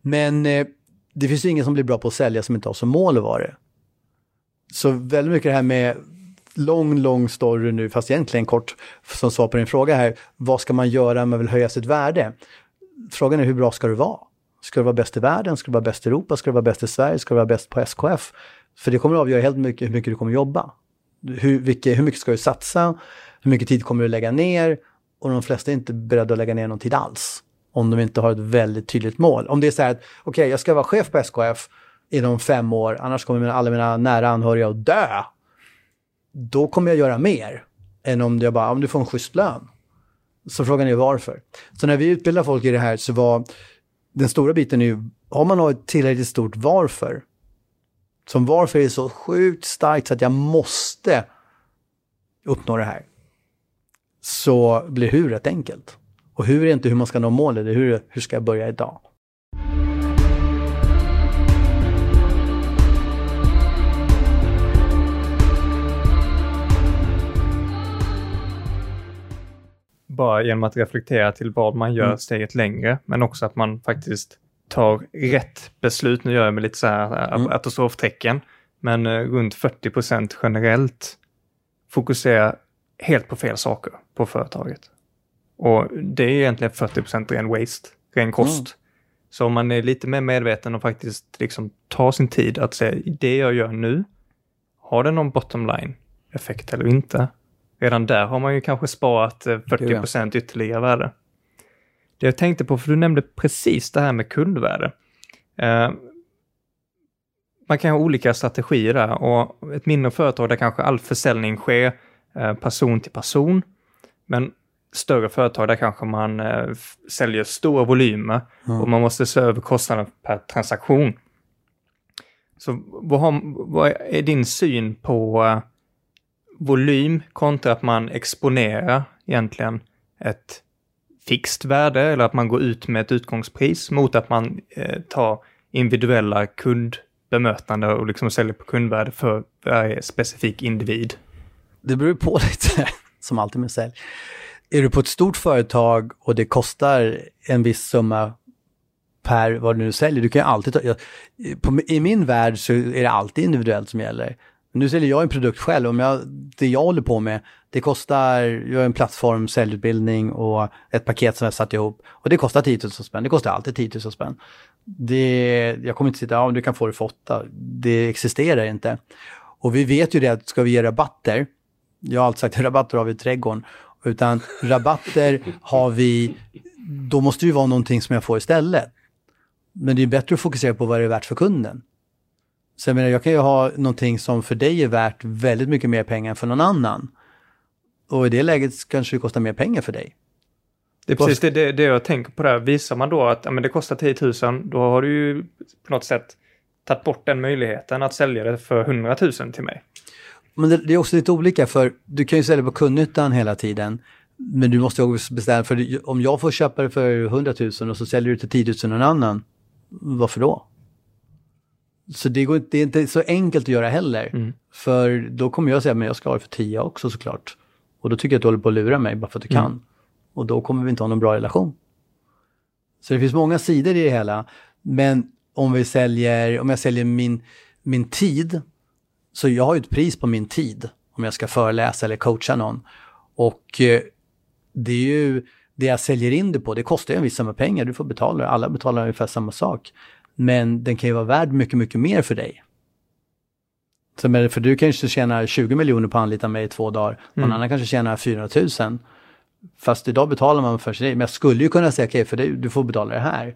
Men eh, det finns ju ingen som blir bra på att sälja som inte har som mål att vara det. Så väldigt mycket det här med lång, lång story nu, fast egentligen kort, som svar på din fråga här. Vad ska man göra om man vill höja sitt värde? frågan är hur bra ska du vara? Ska du vara bäst i världen? Ska du vara bäst i Europa? Ska du vara bäst i Sverige? Ska du vara bäst på SKF? För det kommer att avgöra helt mycket hur mycket du kommer jobba. Hur, vilket, hur mycket ska du satsa? Hur mycket tid kommer du lägga ner? Och de flesta är inte beredda att lägga ner någon tid alls. Om de inte har ett väldigt tydligt mål. Om det är så här att, okej, okay, jag ska vara chef på SKF inom fem år, annars kommer alla mina nära anhöriga att dö. Då kommer jag göra mer än om jag bara, om du får en schysst lön. Så frågan är varför. Så när vi utbildar folk i det här så var den stora biten är ju, har man ett tillräckligt stort varför, som varför är så sjukt starkt så att jag måste uppnå det här, så blir hur rätt enkelt. Och hur är inte hur man ska nå målet, det är hur, hur ska jag börja idag?
Bara genom att reflektera till vad man gör mm. steget längre, men också att man faktiskt tar rätt beslut. Nu gör jag med lite så här mm. apostoftecken, men uh, runt 40 procent generellt fokuserar helt på fel saker på företaget. Och det är egentligen 40 procent ren waste, ren kost. Mm. Så om man är lite mer medveten och faktiskt liksom tar sin tid att säga, det jag gör nu, har det någon bottom line effekt eller inte? Redan där har man ju kanske sparat 40 eh, procent ytterligare värde. Det jag tänkte på, för du nämnde precis det här med kundvärde. Eh, man kan ha olika strategier där och ett mindre företag där kanske all försäljning sker eh, person till person. Men större företag där kanske man eh, säljer stora volymer mm. och man måste se över kostnaden per transaktion. Så vad, har, vad är din syn på volym kontra att man exponerar egentligen ett fixt värde eller att man går ut med ett utgångspris mot att man eh, tar individuella kundbemötande och liksom säljer på kundvärde för varje specifik individ.
Det beror på lite, som alltid med sälj. Är du på ett stort företag och det kostar en viss summa per vad du nu säljer, du kan ju alltid ta, på, I min värld så är det alltid individuellt som gäller. Nu säljer jag en produkt själv. Om jag, det jag håller på med, det kostar, jag har en plattform, säljutbildning och ett paket som jag satt ihop. Och det kostar 10 000 spänn. Det kostar alltid 10 000 spänn. Det, jag kommer inte sitta, ja du kan få det för 8. Det existerar inte. Och vi vet ju det att ska vi ge rabatter, jag har alltid sagt rabatter har vi i trädgården, utan rabatter har vi, då måste det ju vara någonting som jag får istället. Men det är bättre att fokusera på vad det är värt för kunden. Så jag menar, jag kan ju ha någonting som för dig är värt väldigt mycket mer pengar än för någon annan. Och i det läget kanske det kostar mer pengar för dig.
Det är precis det, det, det jag tänker på där. Visar man då att ja, men det kostar 10 000, då har du ju på något sätt tagit bort den möjligheten att sälja det för 100 000 till mig.
Men det, det är också lite olika, för du kan ju sälja på kundnyttan hela tiden. Men du måste också bestämma, för om jag får köpa det för 100 000 och så säljer du till 10 000 någon annan, varför då? Så det, går, det är inte så enkelt att göra heller. Mm. För då kommer jag säga, men jag ska ha det för 10 också såklart. Och då tycker jag att du håller på att lura mig bara för att du mm. kan. Och då kommer vi inte ha någon bra relation. Så det finns många sidor i det hela. Men om vi säljer, om jag säljer min, min tid, så jag har ju ett pris på min tid om jag ska föreläsa eller coacha någon. Och eh, det är ju det jag säljer in det på, det kostar ju en viss summa pengar, du får betala, alla betalar ungefär samma sak. Men den kan ju vara värd mycket, mycket mer för dig. Så för du kanske tjänar 20 miljoner på att anlita mig i två dagar. Någon mm. annan kanske tjänar 400 000. Fast idag betalar man för sig. Men jag skulle ju kunna säga, okej, okay, för det, du får betala det här.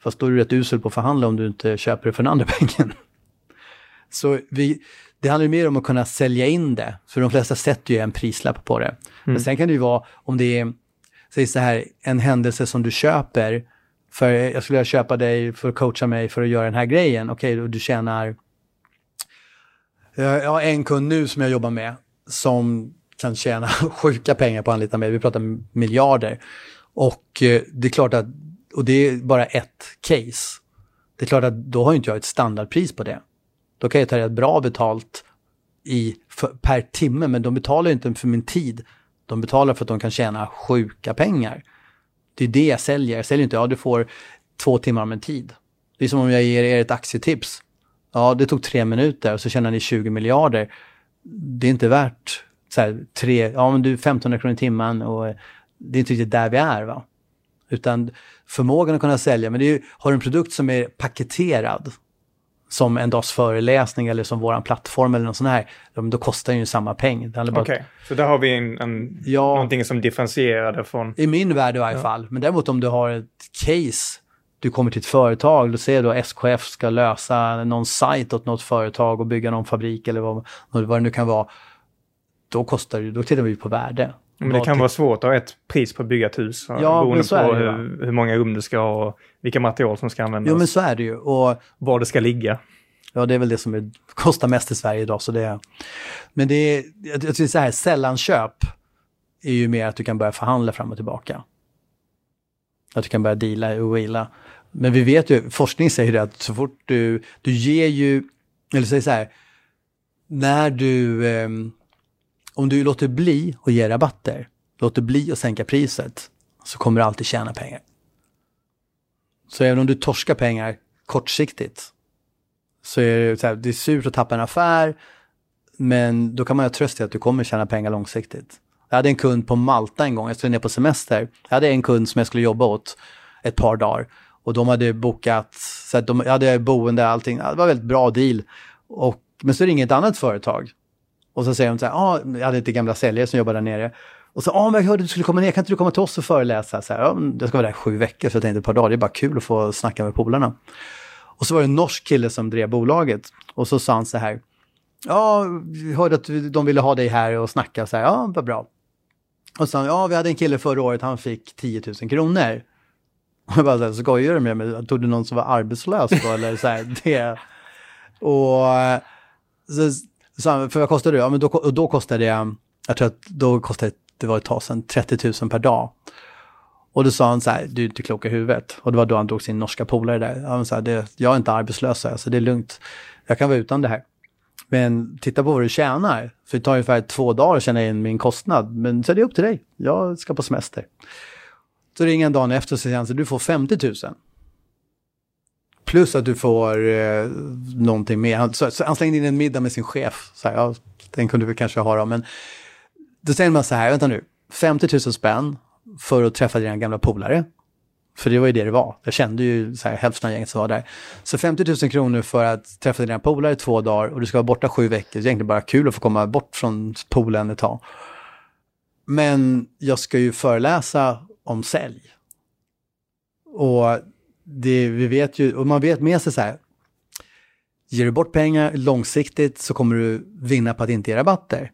Fast då är du rätt usel på att förhandla om du inte köper det för den andra pengen. Så vi, det handlar ju mer om att kunna sälja in det. För de flesta sätter ju en prislapp på det. Mm. Men sen kan det ju vara, om det är, säg så här, en händelse som du köper för jag skulle vilja köpa dig för att coacha mig för att göra den här grejen. Okej, okay, du tjänar... Jag har en kund nu som jag jobbar med som kan tjäna sjuka pengar på att anlita mig. Vi pratar miljarder. Och eh, det är klart att, och det är bara ett case. Det är klart att då har inte jag ett standardpris på det. Då kan jag ta rätt bra betalt i, för, per timme, men de betalar inte för min tid. De betalar för att de kan tjäna sjuka pengar. Det är det jag säljer. Jag säljer inte, ja du får två timmar om en tid. Det är som om jag ger er ett aktietips. Ja, det tog tre minuter och så tjänar ni 20 miljarder. Det är inte värt så här, tre, ja men du 1500 kronor i timmen och eh, det är inte riktigt där vi är va. Utan förmågan att kunna sälja, men det är ju, har du en produkt som är paketerad, som en dags föreläsning eller som våran plattform eller något sånt här, då kostar den ju samma peng.
Okej, okay. så där har vi en, en, ja, någonting som differentierar det från...
I min värld i varje ja. fall. Men däremot om du har ett case, du kommer till ett företag, då ser du att SKF ska lösa någon sajt åt något företag och bygga någon fabrik eller vad, vad det nu kan vara. Då kostar det, då tittar vi på värde.
Men det kan vara svårt att ha ett pris på att bygga ett hus. Ja, beroende på det, hur, hur, många rum du ska ha och vilka material som ska användas.
Jo, men så är det ju. Och,
var det ska ligga.
Ja, det är väl det som är, kostar mest i Sverige idag. Så det, men det är, jag tycker så här, sällanköp är ju mer att du kan börja förhandla fram och tillbaka. Att du kan börja deala och wheela. Men vi vet ju, forskning säger det att så fort du, du ger ju, eller säger så här, när du eh, om du låter bli att ge rabatter, låter bli att sänka priset, så kommer du alltid tjäna pengar. Så även om du torskar pengar kortsiktigt, så är det, så här, det är surt att tappa en affär, men då kan man ha tröst i att du kommer tjäna pengar långsiktigt. Jag hade en kund på Malta en gång, jag skulle ner på semester. Jag hade en kund som jag skulle jobba åt ett par dagar. Och de hade bokat, så att de hade boende, allting. Det var en väldigt bra deal. Och, men så ringer ett annat företag och så säger de så här, ah, jag hade lite gamla säljare som jobbade där nere. Och så, ah, men jag hörde att du skulle komma ner, kan inte du komma till oss och föreläsa? Så här, ja, jag ska vara där i sju veckor, så jag tänkte ett par dagar, det är bara kul att få snacka med polarna. Och så var det en norsk kille som drev bolaget. Och så sa han så här, ja, vi hörde att de ville ha dig här och snacka, så här, ja, vad bra. Och så sa han, ja, vi hade en kille förra året, han fick 10 000 kronor. Och jag bara, så här, skojar du med mig? Tog du någon som var arbetslös då? Eller så här, det. Och eh, så, så, för vad kostade det? Ja, men då, då kostade det, jag tror att då kostade det var ett tag sedan, 30 000 per dag. Och då sa han så här, du är inte klok i huvudet. Och det var då han drog sin norska polare där. Han sa, det, jag är inte arbetslös, så alltså, det är lugnt. Jag kan vara utan det här. Men titta på vad du tjänar. För det tar ungefär två dagar att tjäna in min kostnad. Men så är det upp till dig. Jag ska på semester. Så ringer han dagen efter och säger han, så du får 50 000. Plus att du får eh, någonting mer. Han, så, så han slängde in en middag med sin chef. Så här, ja, den kunde vi kanske ha då, men då säger man så här, vänta nu, 50 000 spänn för att träffa dina gamla polare. För det var ju det det var. Jag kände ju så här, hälften av gänget som var där. Så 50 000 kronor för att träffa dina polare i två dagar och du ska vara borta sju veckor. Det är egentligen bara kul att få komma bort från poolen ett tag. Men jag ska ju föreläsa om sälj. Och det, vi vet ju, och man vet med sig så här, ger du bort pengar långsiktigt så kommer du vinna på att inte ge rabatter.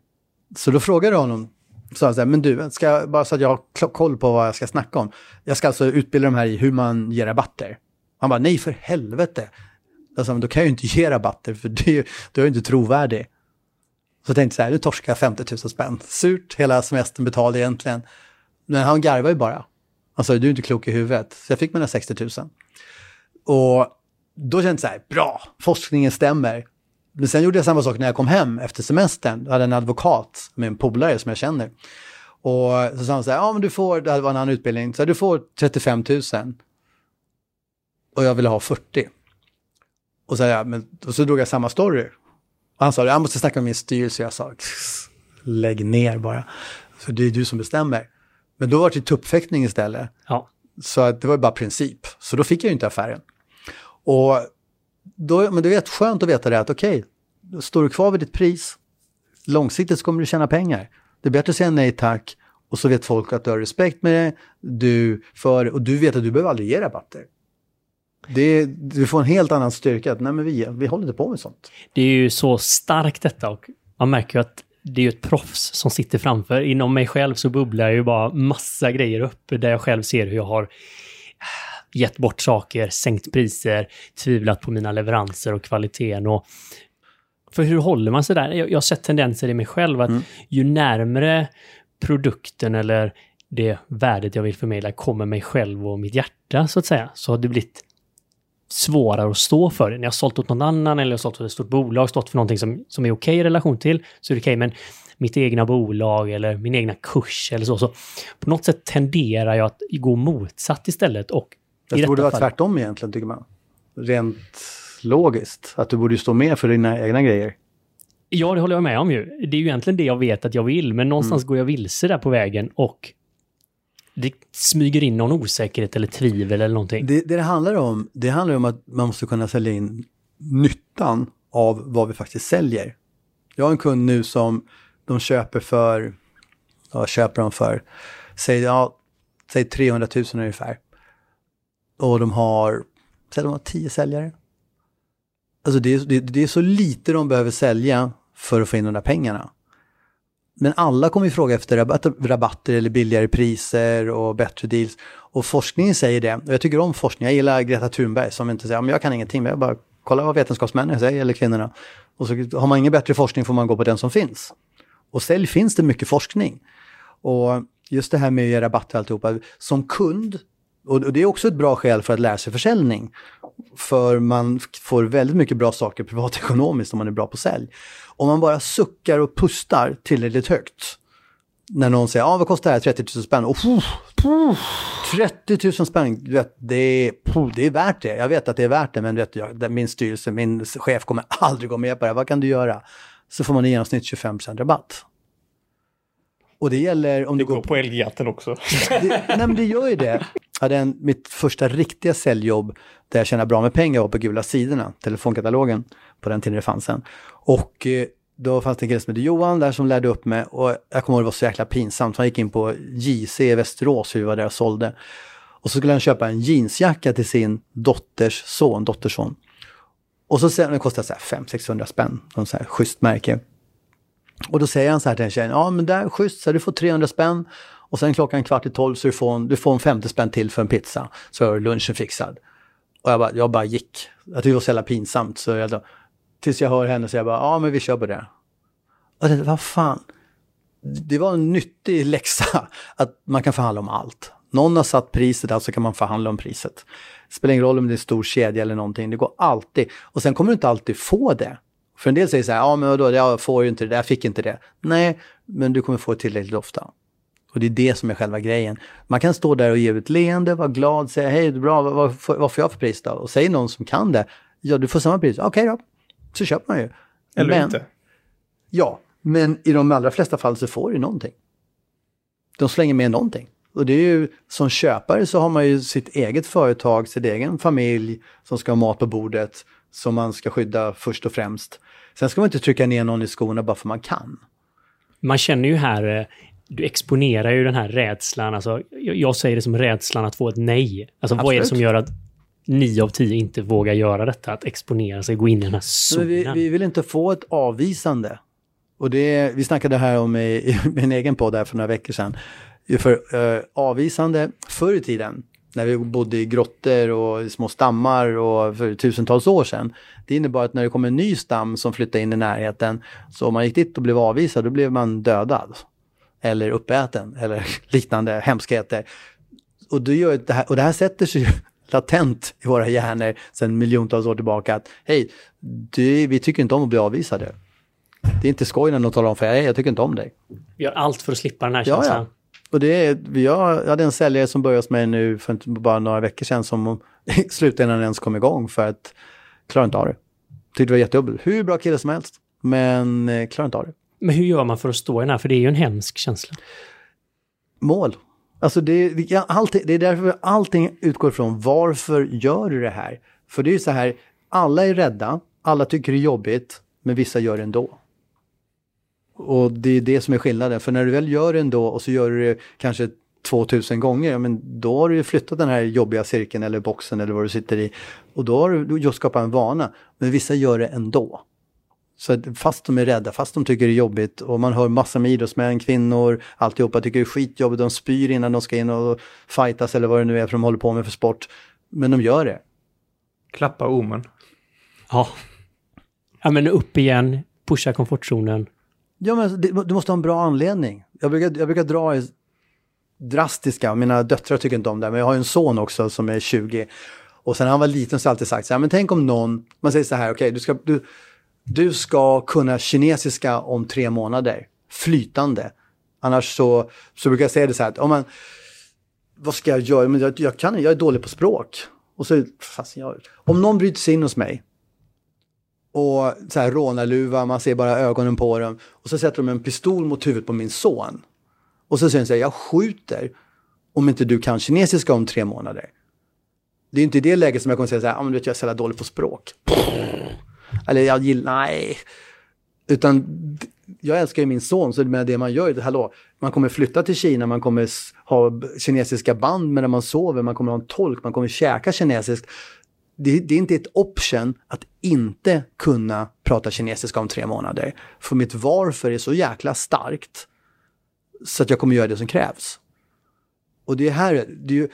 Så då frågade jag honom, sa så här, men du, ska, bara så att jag har koll på vad jag ska snacka om. Jag ska alltså utbilda de här i hur man ger rabatter. Han bara, nej för helvete. Alltså, då kan jag ju inte ge rabatter för det, då är jag inte trovärdig. Så jag tänkte så här, nu torskar jag 50 000 spänn. Surt, hela semestern betald egentligen. Men han garvar ju bara. han Alltså, du är inte klok i huvudet. Så jag fick mina 60 000. Och då kände jag så här, bra, forskningen stämmer. Men sen gjorde jag samma sak när jag kom hem efter semestern. Jag hade en advokat med en polare som jag känner. Och så sa han så här, ja men du får, det var en annan utbildning, så här, du får 35 000. Och jag ville ha 40. Och så, ja, men, och så drog jag samma story. Och han sa, jag måste snacka med min styrelse. Jag sa, lägg ner bara. För det är du som bestämmer. Men då var det tuppfäktning istället.
Ja.
Så att det var bara princip. Så då fick jag ju inte affären. Och då, men det är skönt att veta det att okej, okay, står du kvar vid ditt pris, långsiktigt så kommer du tjäna pengar. Det är bättre att säga nej tack och så vet folk att du har respekt med det, du för, och du vet att du behöver aldrig ge rabatter. Det, du får en helt annan styrka. Att, nej, men vi, vi håller inte på med sånt.
Det är ju så starkt detta och man märker ju att det är ju ett proffs som sitter framför. Inom mig själv så bubblar ju bara massa grejer upp där jag själv ser hur jag har gett bort saker, sänkt priser, tvivlat på mina leveranser och kvaliteten. Och för hur håller man sig där? Jag, jag har sett tendenser i mig själv att mm. ju närmre produkten eller det värdet jag vill förmedla kommer mig själv och mitt hjärta, så att säga, så har det blivit svårare att stå för det. När jag har sålt åt någon annan eller jag har sålt åt ett stort bolag, stått för någonting som, som är okej i relation till, så är det okej. Men mitt egna bolag eller min egna kurs eller så, så på något sätt tenderar jag att gå motsatt istället. Och
det borde vara fall... tvärtom egentligen, tycker man. Rent logiskt. Att du borde stå med för dina egna grejer.
Ja, det håller jag med om ju. Det är ju egentligen det jag vet att jag vill, men någonstans mm. går jag vilse där på vägen och det smyger in någon osäkerhet eller tvivel eller någonting.
Det, det det handlar om, det handlar om att man måste kunna sälja in nyttan av vad vi faktiskt säljer. Jag har en kund nu som de köper för, vad köper de för? Säg, ja, säg 300 000 ungefär. Och de har, säg de har tio säljare. Alltså det är, det, det är så lite de behöver sälja för att få in de där pengarna. Men alla kommer ju fråga efter rabatter, rabatter eller billigare priser och bättre deals. Och forskningen säger det. Och jag tycker om forskning. Jag gillar Greta Thunberg som inte säger, men jag kan ingenting, men jag bara kollar vad vetenskapsmännen säger, eller kvinnorna. Och så har man ingen bättre forskning får man gå på den som finns. Och sälj finns det mycket forskning. Och just det här med att ge rabatter och alltihopa. Som kund, och det är också ett bra skäl för att lära sig försäljning. För man får väldigt mycket bra saker privatekonomiskt om man är bra på sälj. Om man bara suckar och pustar tillräckligt högt. När någon säger, ja ah, vad kostar det här? 30 000 spänn. Och, puh, puh, 30 000 spänn, du vet, det, är, puh, det är värt det. Jag vet att det är värt det, men vet, jag, min styrelse, min chef kommer aldrig gå med på det. Vad kan du göra? Så får man i genomsnitt 25% rabatt. Och det gäller om
det
du går
går på älgjakten också.
det, nej men det gör ju det. Jag hade en, mitt första riktiga säljjobb där jag tjänade bra med pengar var på Gula Sidorna, telefonkatalogen, på den tiden det fanns en. Och eh, då fanns det en kille som hette Johan där som lärde upp mig och jag kommer ihåg det var så jäkla pinsamt. Han gick in på JC i Västerås, hur vi var där och sålde. Och så skulle han köpa en jeansjacka till sin dotters son, dotterson. Och så säger den kostade så här 500-600 spänn, någon så här schysst märke. Och då säger han så här till en tjej, ja men där schysst, så du får 300 spänn. Och sen klockan kvart i tolv så du får en, du får en 50 spänn till för en pizza. Så är lunchen fixad. Och jag bara, jag bara gick. Jag tyckte det var så jävla pinsamt. Så jag tills jag hör henne säga bara, ja men vi kör på det. Och det, vad fan. Det var en nyttig läxa att man kan förhandla om allt. Någon har satt priset, alltså kan man förhandla om priset. Det spelar ingen roll om det är en stor kedja eller någonting, det går alltid. Och sen kommer du inte alltid få det. För en del säger så här, ja men vadå, jag får ju inte det, jag fick inte det. Nej, men du kommer få det tillräckligt ofta. Och det är det som är själva grejen. Man kan stå där och ge ett leende, vara glad, säga hej, det är bra, vad, vad, får- vad får jag för pris då? Och säger någon som kan det, ja du får samma pris, okej då, så köper man ju.
Eller
men,
inte.
Ja, men i de allra flesta fall så får du någonting. De slänger med någonting. Och det är ju, som köpare så har man ju sitt eget företag, sin egen familj som ska ha mat på bordet, som man ska skydda först och främst. Sen ska man inte trycka ner någon i skorna bara för man kan.
Man känner ju här, eh, du exponerar ju den här rädslan, alltså, jag, säger det som rädslan att få ett nej. Alltså vad är det som gör att nio av tio inte vågar göra detta, att exponera sig, gå in i den här zonen?
vi, vi vill inte få ett avvisande. Och det, vi snackade här om i, i min egen podd här för några veckor sedan. För eh, avvisande förr i tiden, när vi bodde i grottor och i små stammar och för tusentals år sedan. Det innebar att när det kom en ny stam som flyttade in i närheten, så om man gick dit och blev avvisad, då blev man dödad. Eller uppäten, eller liknande hemskheter. Och det, gör det, här, och det här sätter sig ju latent i våra hjärnor sedan miljontals år tillbaka att hej, du, vi tycker inte om att bli avvisade. Det är inte skoj när någon talar om för dig, jag tycker inte om dig.
Vi gör allt för att slippa den här
Ja,
känslan.
ja. Och det är, jag hade en säljare som började hos mig nu för bara några veckor sedan som slutade innan den ens kom igång för att klara inte av det. Tyckte det var jättejobbigt. Hur bra kille som helst. Men eh, klarar inte av det.
Men hur gör man för att stå i den här? För det är ju en hemsk känsla.
mål. Alltså det, vi allting, det är därför allting utgår från varför gör du det här? För det är ju så här, alla är rädda, alla tycker det är jobbigt, men vissa gör det ändå. Och det är det som är skillnaden, för när du väl gör det ändå och så gör du det kanske 2000 gånger, ja, men då har du ju flyttat den här jobbiga cirkeln eller boxen eller vad du sitter i. Och då har du du just skapat en vana, men vissa gör det ändå. Så att fast de är rädda, fast de tycker det är jobbigt och man hör massor med idrottsmän, kvinnor, alltihopa tycker det är skitjobbigt, de spyr innan de ska in och fightas eller vad det nu är för de håller på med för sport. Men de gör det.
Klappa omen.
Ja. Ja, men upp igen, pusha komfortzonen.
Ja, men du måste ha en bra anledning. Jag brukar, jag brukar dra i drastiska, mina döttrar tycker inte om det, men jag har ju en son också som är 20. Och sen när han var liten så har jag alltid sagt så här, men tänk om någon, man säger så här, okej, du, ska, du, du ska kunna kinesiska om tre månader, flytande. Annars så, så brukar jag säga det så här, att oh, men, vad ska jag göra? Men jag, jag, kan, jag är dålig på språk. Och så, fast jag, om någon bryter sig in hos mig, och så här rånarluva, man ser bara ögonen på dem. Och så sätter de en pistol mot huvudet på min son. Och så säger de så här, jag skjuter om inte du kan kinesiska om tre månader. Det är inte i det läget som jag kommer säga så här, ah, men du vet, jag är så jävla dålig på språk. Eller jag gillar, nej. Utan jag älskar ju min son, så med det man gör, hallå, man kommer flytta till Kina, man kommer ha kinesiska band medan man sover, man kommer ha en tolk, man kommer käka kinesiskt. Det, det, är inte ett option att inte kunna prata kinesiska om tre månader. För mitt varför är så jäkla starkt så att jag kommer göra det som krävs. Och det är här, det, är ju,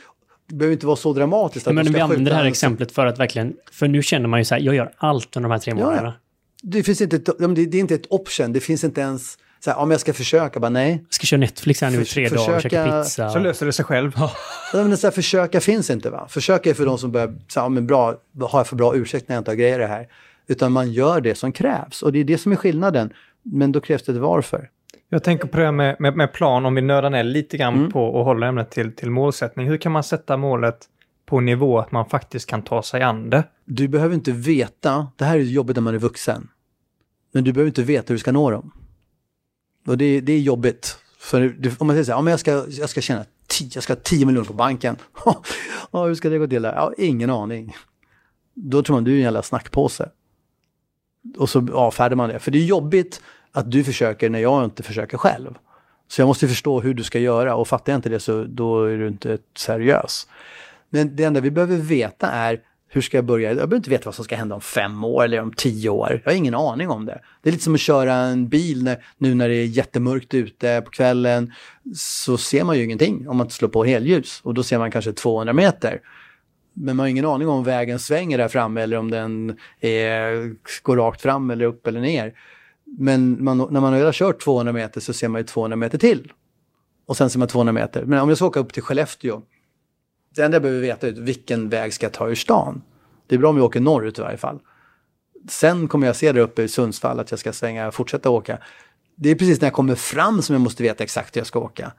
det behöver inte vara så dramatiskt.
Att men vi använder det här exemplet för att verkligen, för nu känner man ju så här, jag gör allt under de här tre månaderna. Ja,
det, finns inte, det är inte ett option, det finns inte ens så här, om jag ska försöka, bara nej. Jag
ska köra Netflix här nu i tre försöka, dagar käka pizza.
Så löser det sig själv. Ja.
men så här, försöka finns inte va? Försöka är för de som börjar, så här, men bra, har jag för bra ursäkt när jag inte har grejer det här? Utan man gör det som krävs och det är det som är skillnaden. Men då krävs det ett varför.
Jag tänker på det här med, med, med plan, om vi nördar ner lite grann mm. på och håller ämnet till, till målsättning. Hur kan man sätta målet på nivå att man faktiskt kan ta sig an det?
Du behöver inte veta, det här är jobbigt när man är vuxen, men du behöver inte veta hur du ska nå dem. Och det, det är jobbigt. För om man säger så här, ja, jag, ska, jag ska tjäna 10, jag ska ha 10 miljoner på banken. ja, hur ska det gå till? Där? Ja, ingen aning. Då tror man du är en jävla snackpåse. Och så avfärdar man det. För det är jobbigt att du försöker när jag inte försöker själv. Så jag måste förstå hur du ska göra och fattar jag inte det så då är du inte seriös. Men det enda vi behöver veta är hur ska jag börja? Jag behöver inte veta vad som ska hända om fem år eller om tio år. Jag har ingen aning om det. Det är lite som att köra en bil när, nu när det är jättemörkt ute på kvällen. Så ser man ju ingenting om man inte slår på helljus och då ser man kanske 200 meter. Men man har ingen aning om vägen svänger där framme eller om den är, går rakt fram eller upp eller ner. Men man, när man har kört 200 meter så ser man ju 200 meter till. Och sen ser man 200 meter. Men om jag ska åka upp till Skellefteå. Det enda jag behöver veta är vilken väg ska jag ta ur stan. Det är bra om jag åker norrut i varje fall. Sen kommer jag se där uppe i Sundsvall att jag ska svänga, fortsätta åka. Det är precis när jag kommer fram som jag måste veta exakt hur jag ska åka.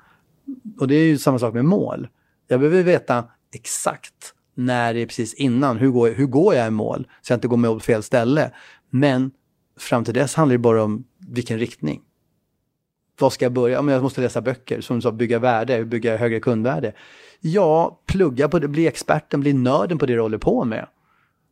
Och det är ju samma sak med mål. Jag behöver veta exakt när det är precis innan. Hur går, hur går jag i mål? Så jag inte går med på fel ställe. Men fram till dess handlar det bara om vilken riktning. Vad ska jag börja? Om jag måste läsa böcker, som du sa, bygga värde, bygga högre kundvärde. Ja, plugga på det, bli experten, bli nörden på det du håller på med.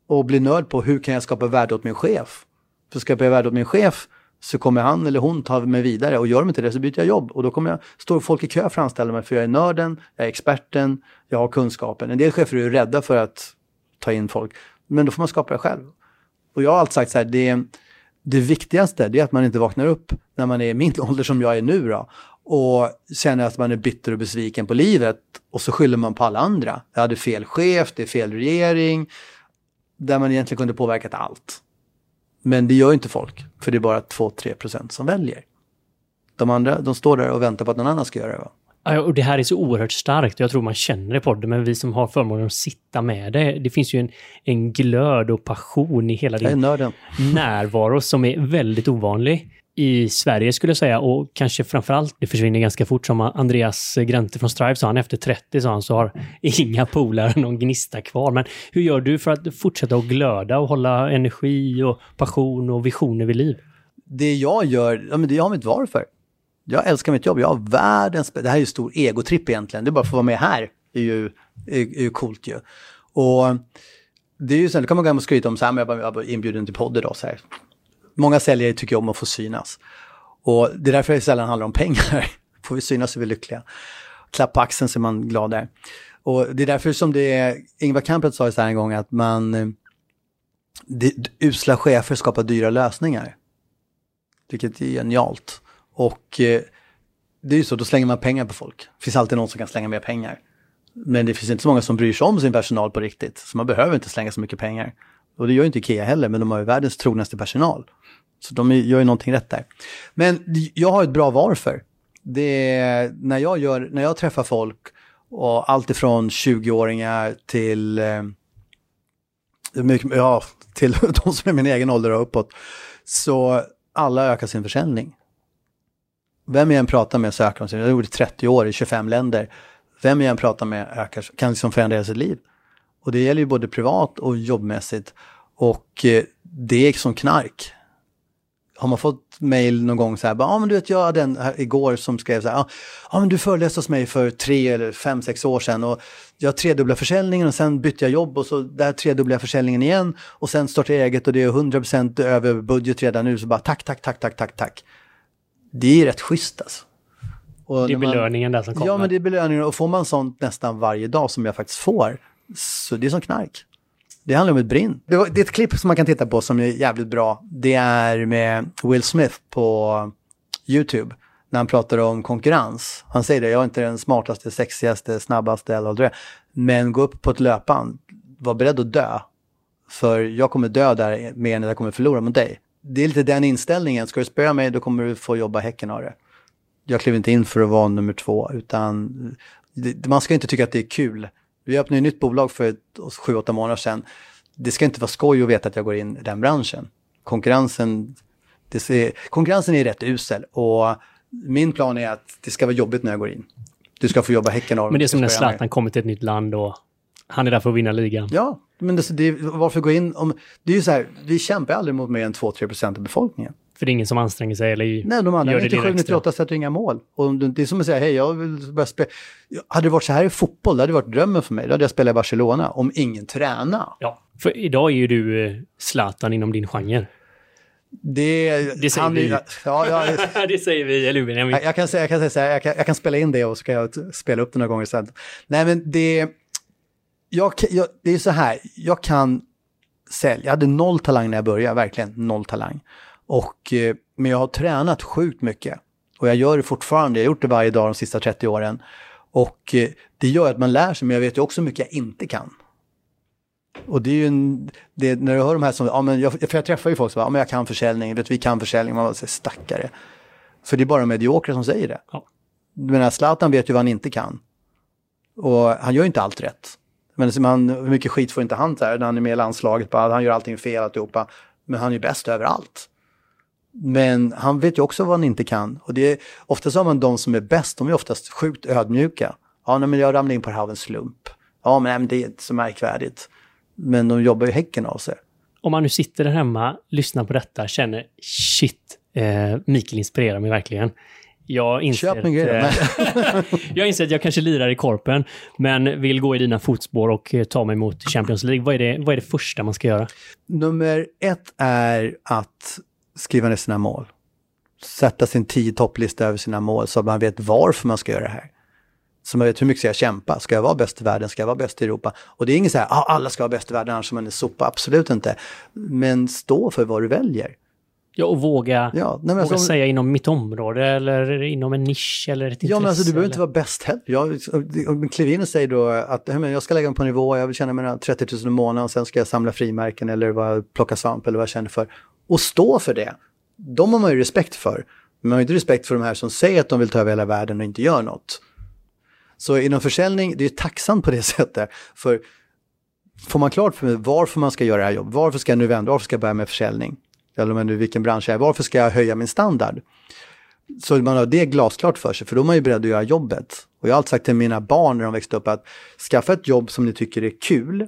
Och bli nörd på hur kan jag skapa värde åt min chef? För skapar jag värde åt min chef så kommer han eller hon ta mig vidare och gör de inte det så byter jag jobb och då kommer jag, står folk i kö för att anställa mig för jag är nörden, jag är experten, jag har kunskapen. En del chefer är rädda för att ta in folk, men då får man skapa det själv. Och jag har alltid sagt så här, det, det viktigaste är att man inte vaknar upp när man är i min ålder som jag är nu då, och känner att man är bitter och besviken på livet och så skyller man på alla andra. Jag hade fel chef, det är fel regering, där man egentligen kunde påverkat allt. Men det gör inte folk, för det är bara 2-3 procent som väljer. De andra, de står där och väntar på att någon annan ska göra det. Va?
Och det här är så oerhört starkt. Jag tror man känner det på det, men vi som har förmånen att sitta med det. Det finns ju en, en glöd och passion i hela din närvaro som är väldigt ovanlig i Sverige skulle jag säga och kanske framförallt, det försvinner ganska fort som Andreas Grante från Strive sa han, efter 30 sa han så har inga polare någon gnista kvar. Men hur gör du för att fortsätta att glöda och hålla energi och passion och visioner vid liv?
Det jag gör, ja men det har mitt varför. Jag älskar mitt jobb, jag har världens, det här är ju stor egotripp egentligen, det är bara för att vara med här, det är ju, är, är ju coolt ju. Och det är ju så, då kan man gå hem och skryta om så här, men jag var inbjuden till podd idag så här många säljare tycker om att få synas. Och det är därför det sällan handlar om pengar. Får vi synas så är vi lyckliga. Klapp på axeln så är man glad där. Och det är därför som det är, Ingvar Kamprad sa så här en gång att man, eh, det, usla chefer skapar dyra lösningar. Vilket är genialt. Och eh, det är ju så, då slänger man pengar på folk. Det finns alltid någon som kan slänga mer pengar. Men det finns inte så många som bryr sig om sin personal på riktigt. Så man behöver inte slänga så mycket pengar. Och det gör inte Ikea heller, men de har ju världens trognaste personal. Så de gör ju någonting rätt där. Men jag har ett bra varför. Det är när jag, gör, när jag träffar folk, och allt ifrån 20-åringar till, eh, ja, till de som är min egen ålder och uppåt, så alla ökar sin försäljning. Vem jag än pratar med så ökar de sin, jag har gjort 30 år i 25 länder. Vem jag än pratar med ökar, kan liksom förändra sitt liv. Och det gäller ju både privat och jobbmässigt. Och eh, det är som knark. Har man fått mail någon gång så här, ja ah, men du vet jag hade en här igår som skrev så här, ja ah, men du föreläste hos mig för tre eller fem, sex år sedan och jag tredubblade försäljningen och sen bytte jag jobb och så där tredubblade jag försäljningen igen och sen startade jag eget och det är 100% över budget redan nu så bara tack, tack, tack, tack, tack, tack. Det är rätt schysst alltså.
Och det är belöningen där som kommer.
Ja, men det är belöningen och får man sånt nästan varje dag som jag faktiskt får, så det är som knark. Det handlar om ett brinn. Det, är ett klipp som man kan titta på som är jävligt bra. Det är med Will Smith på YouTube. När han pratar om konkurrens. Han säger det, jag är inte den smartaste, sexigaste, snabbaste eller vad det är. Men gå upp på ett löpband. Var beredd att dö. För jag kommer dö där mer än jag kommer förlora mot dig. Det är lite den inställningen. Ska du spöa mig då kommer du få jobba häcken av det. Jag klev inte in för att vara nummer två utan man ska inte tycka att det är kul. Vi öppnade ett nytt bolag för sju, åtta månader sedan. Det ska inte vara skoj att veta att jag går in i den branschen. Konkurrensen, ser, konkurrensen är rätt usel och min plan är att det ska vara jobbigt när jag går in. Du ska få jobba häcken av
Men det är som när Zlatan kommer till ett nytt land och han är där för att vinna ligan.
Ja, men det, det, varför gå in om... Det är ju så här, vi kämpar aldrig mot mer än 2-3 procent av befolkningen.
För det är ingen som anstränger sig eller
Nej, de andra 97-98 sätter inga mål. Och det är som att säga, hej, jag vill börja spela. Hade det varit så här i fotboll, det hade varit drömmen för mig. Då hade jag spelat i Barcelona, om ingen tränar.
Ja, för idag är ju du eh, Zlatan inom din genre.
Det,
det säger han, vi. Ja, ja, det säger vi, eller
jag, jag, kan säga, jag, kan säga så här, jag, kan, jag kan spela in det och så kan jag spela upp det några gånger sen. Nej, men det... Jag, jag, det är så här, jag kan sälja. Jag hade noll talang när jag började, verkligen noll talang. Och, eh, men jag har tränat sjukt mycket. Och jag gör det fortfarande, jag har gjort det varje dag de sista 30 åren. Och eh, det gör att man lär sig, men jag vet ju också hur mycket jag inte kan. Och det är ju en, det, när du hör de här som, ja men jag, för jag träffar ju folk som bara, ja men jag kan försäljning, vet vi kan försäljning, man säger stackare. För det är bara mediokra som säger det. Ja. Men Zlatan vet ju vad han inte kan. Och han gör ju inte allt rätt. Men man, hur mycket skit får inte han där när han är med i landslaget, bara, han gör allting fel alltihopa. Men han är ju bäst överallt. Men han vet ju också vad han inte kan. Och det är, oftast har man de som är bäst, de är oftast sjukt ödmjuka. Ja, nej, men jag ramlade in på det här av en slump. Ja, men, nej, men det är inte så märkvärdigt. Men de jobbar ju häcken av sig.
Om man nu sitter där hemma, lyssnar på detta, känner shit, eh, Mikael inspirerar mig verkligen. Jag inser, Köp att, eh, jag inser att jag kanske lirar i korpen, men vill gå i dina fotspår och eh, ta mig mot Champions League. Vad är, det, vad är det första man ska göra?
Nummer ett är att skriva ner sina mål. Sätta sin tio topplista över sina mål så att man vet varför man ska göra det här. Så man vet hur mycket ska jag kämpa? Ska jag vara bäst i världen? Ska jag vara bäst i Europa? Och det är inget så här, ah, alla ska vara bäst i världen annars är man en sopa. Absolut inte. Men stå för vad du väljer.
Ja, och våga, ja, nej, våga som, säga inom mitt område eller inom en nisch eller ett intresse.
Ja, men alltså du behöver inte vara bäst heller. Jag, kliv in och säg då att jag ska lägga mig på en nivå, jag vill tjäna mina 30 000 i månaden och sen ska jag samla frimärken eller vad, plocka svamp eller vad jag känner för. Och stå för det. De har man ju respekt för. Men man har inte respekt för de här som säger att de vill ta över hela världen och inte gör något. Så inom försäljning, det är tacksamt på det sättet. För får man klart för mig varför man ska göra det här jobbet, varför ska jag nu vända, varför ska jag börja med försäljning? Eller om nu vilken bransch jag är, varför ska jag höja min standard? Så man har det glasklart för sig, för då är man ju beredd att göra jobbet. Och jag har alltid sagt till mina barn när de växte upp att skaffa ett jobb som ni tycker är kul.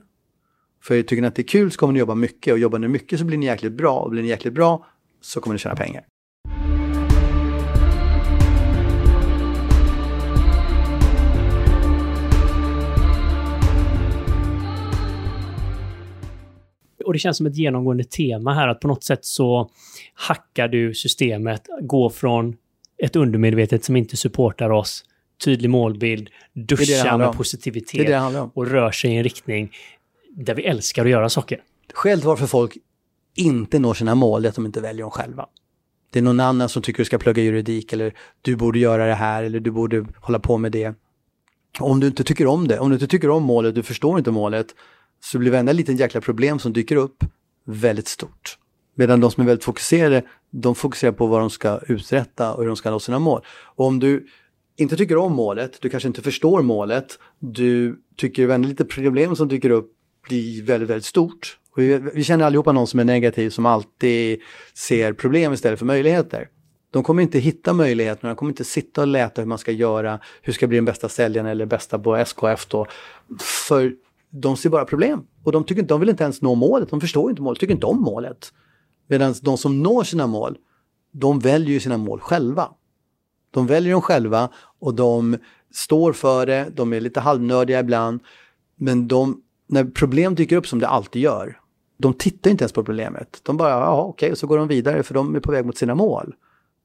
För tycker ni att det är kul så kommer ni jobba mycket och jobbar ni mycket så blir ni jäkligt bra och blir ni jäkligt bra så kommer ni tjäna pengar.
Och det känns som ett genomgående tema här att på något sätt så hackar du systemet, går från ett undermedvetet som inte supportar oss, tydlig målbild, duschar med positivitet och rör sig i en riktning där vi älskar att göra saker.
Skälet varför folk inte når sina mål är att de inte väljer dem själva. Det är någon annan som tycker du ska plugga juridik eller du borde göra det här eller du borde hålla på med det. Om du inte tycker om det, om du inte tycker om målet, du förstår inte målet, så blir varenda liten jäkla problem som dyker upp väldigt stort. Medan de som är väldigt fokuserade, de fokuserar på vad de ska uträtta och hur de ska nå sina mål. Och om du inte tycker om målet, du kanske inte förstår målet, du tycker varenda lite problem som dyker upp blir väldigt, väldigt stort. Och vi, vi känner allihopa någon som är negativ som alltid ser problem istället för möjligheter. De kommer inte hitta möjligheterna, de kommer inte sitta och läta hur man ska göra, hur ska bli den bästa säljaren eller bästa på SKF då. För de ser bara problem. Och de, tycker, de vill inte ens nå målet, de förstår inte målet, tycker inte om målet. Medan de som når sina mål, de väljer ju sina mål själva. De väljer dem själva och de står för det, de är lite halvnördiga ibland. Men de, när problem dyker upp som det alltid gör, de tittar inte ens på problemet. De bara, ja okej, okay, och så går de vidare för de är på väg mot sina mål.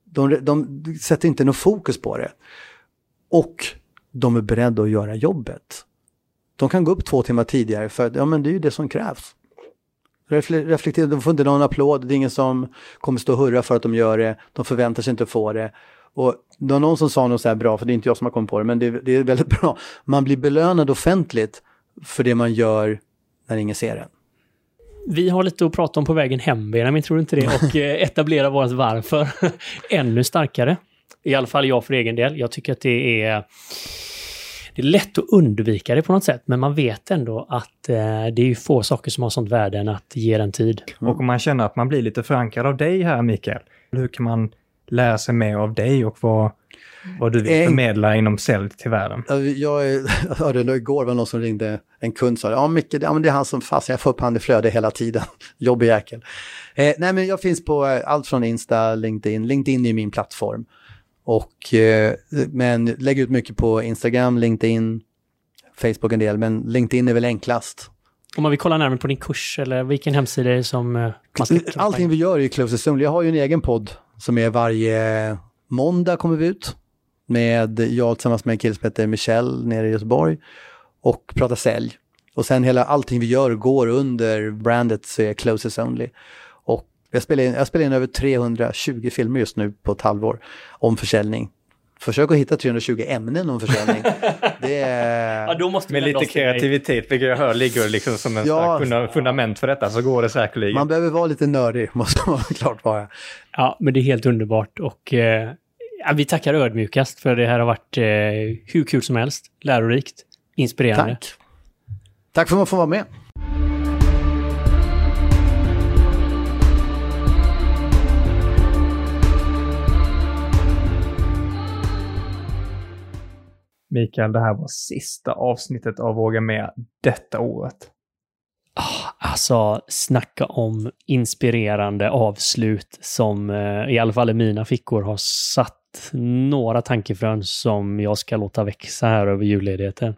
De, de sätter inte något fokus på det. Och de är beredda att göra jobbet. De kan gå upp två timmar tidigare för ja, men det är ju det som krävs. Reflektera, de får inte någon applåd, det är ingen som kommer stå och hurra för att de gör det, de förväntar sig inte att få det. Och det var någon som sa något så här bra, för det är inte jag som har kommit på det, men det, det är väldigt bra. Man blir belönad offentligt för det man gör när ingen ser en.
Vi har lite att prata om på vägen hem, Benjamin, tror du inte det? Och eh, etablera vårt varför ännu starkare. I alla fall jag för egen del. Jag tycker att det är det är lätt att undvika det på något sätt, men man vet ändå att eh, det är ju få saker som har sånt värde än att ge den tid.
Och om man känner att man blir lite förankrad av dig här, Mikael, hur kan man lära sig mer av dig och vad, vad du vill förmedla inom sälj till världen?
Jag hörde igår var någon som ringde, en kund sa, ja Micke, ja, men det är han som fast jag får upp han i flöde hela tiden. Jobbig jäkel. Eh, nej men jag finns på eh, allt från Insta, LinkedIn. LinkedIn är min plattform. Och, eh, men lägger ut mycket på Instagram, LinkedIn, Facebook en del, men LinkedIn är väl enklast.
Om man vill kolla närmare på din kurs eller vilken hemsida är det som eh, man ska
Allting vi gör är ju Closest Only. Jag har ju en egen podd som är varje måndag kommer vi ut. Med jag tillsammans med en kille som heter Michel nere i Göteborg. Och pratar sälj. Och sen hela allting vi gör går under brandet så är Closest Only. Jag spelar, in, jag spelar in över 320 filmer just nu på ett halvår om försäljning. Försök att hitta 320 ämnen om försäljning. Det är...
ja, då måste Med lite kreativitet, vilket jag hör ligger liksom som en ja, stark fundament för detta, så går det säkerligen.
Man behöver vara lite nördig, måste man klart vara.
Ja, men det är helt underbart och eh, ja, vi tackar ödmjukast för det här har varit eh, hur kul som helst, lärorikt, inspirerande.
Tack. Tack för att man får vara med.
Mikael, det här var sista avsnittet av Våga Med detta året.
Ah, alltså, snacka om inspirerande avslut som eh, i alla fall i mina fickor har satt några tankefrön som jag ska låta växa här över julledigheten.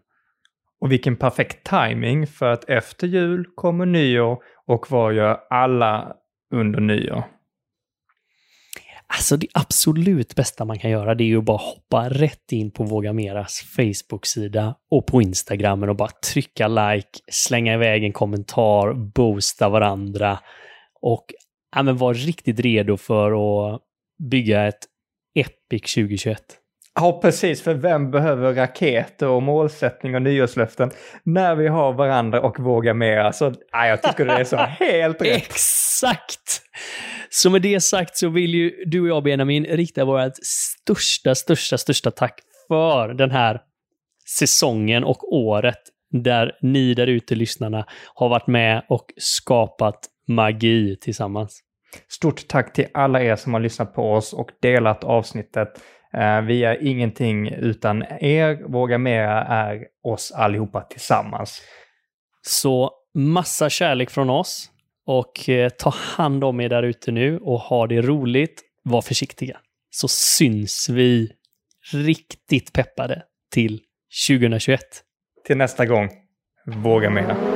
Och vilken perfekt timing för att efter jul kommer nyår och vad gör alla under nyår?
Alltså det absolut bästa man kan göra det är ju bara hoppa rätt in på Våga Meras Facebook-sida och på Instagram och bara trycka like, slänga iväg en kommentar, boosta varandra och ja, men var riktigt redo för att bygga ett Epic 2021.
Ja, precis. För vem behöver raketer och målsättning och nyårslöften när vi har varandra och vågar mer? Alltså, ja, jag tycker det är så helt rätt.
Exakt! Så med det sagt så vill ju du och jag, Benjamin, rikta vårt största, största, största tack för den här säsongen och året där ni där ute, lyssnarna, har varit med och skapat magi tillsammans.
Stort tack till alla er som har lyssnat på oss och delat avsnittet. Eh, vi är ingenting utan er. Våga Mera är oss allihopa tillsammans.
Så massa kärlek från oss och eh, ta hand om er där ute nu och ha det roligt. Var försiktiga. Så syns vi riktigt peppade till 2021.
Till nästa gång. Våga Mera.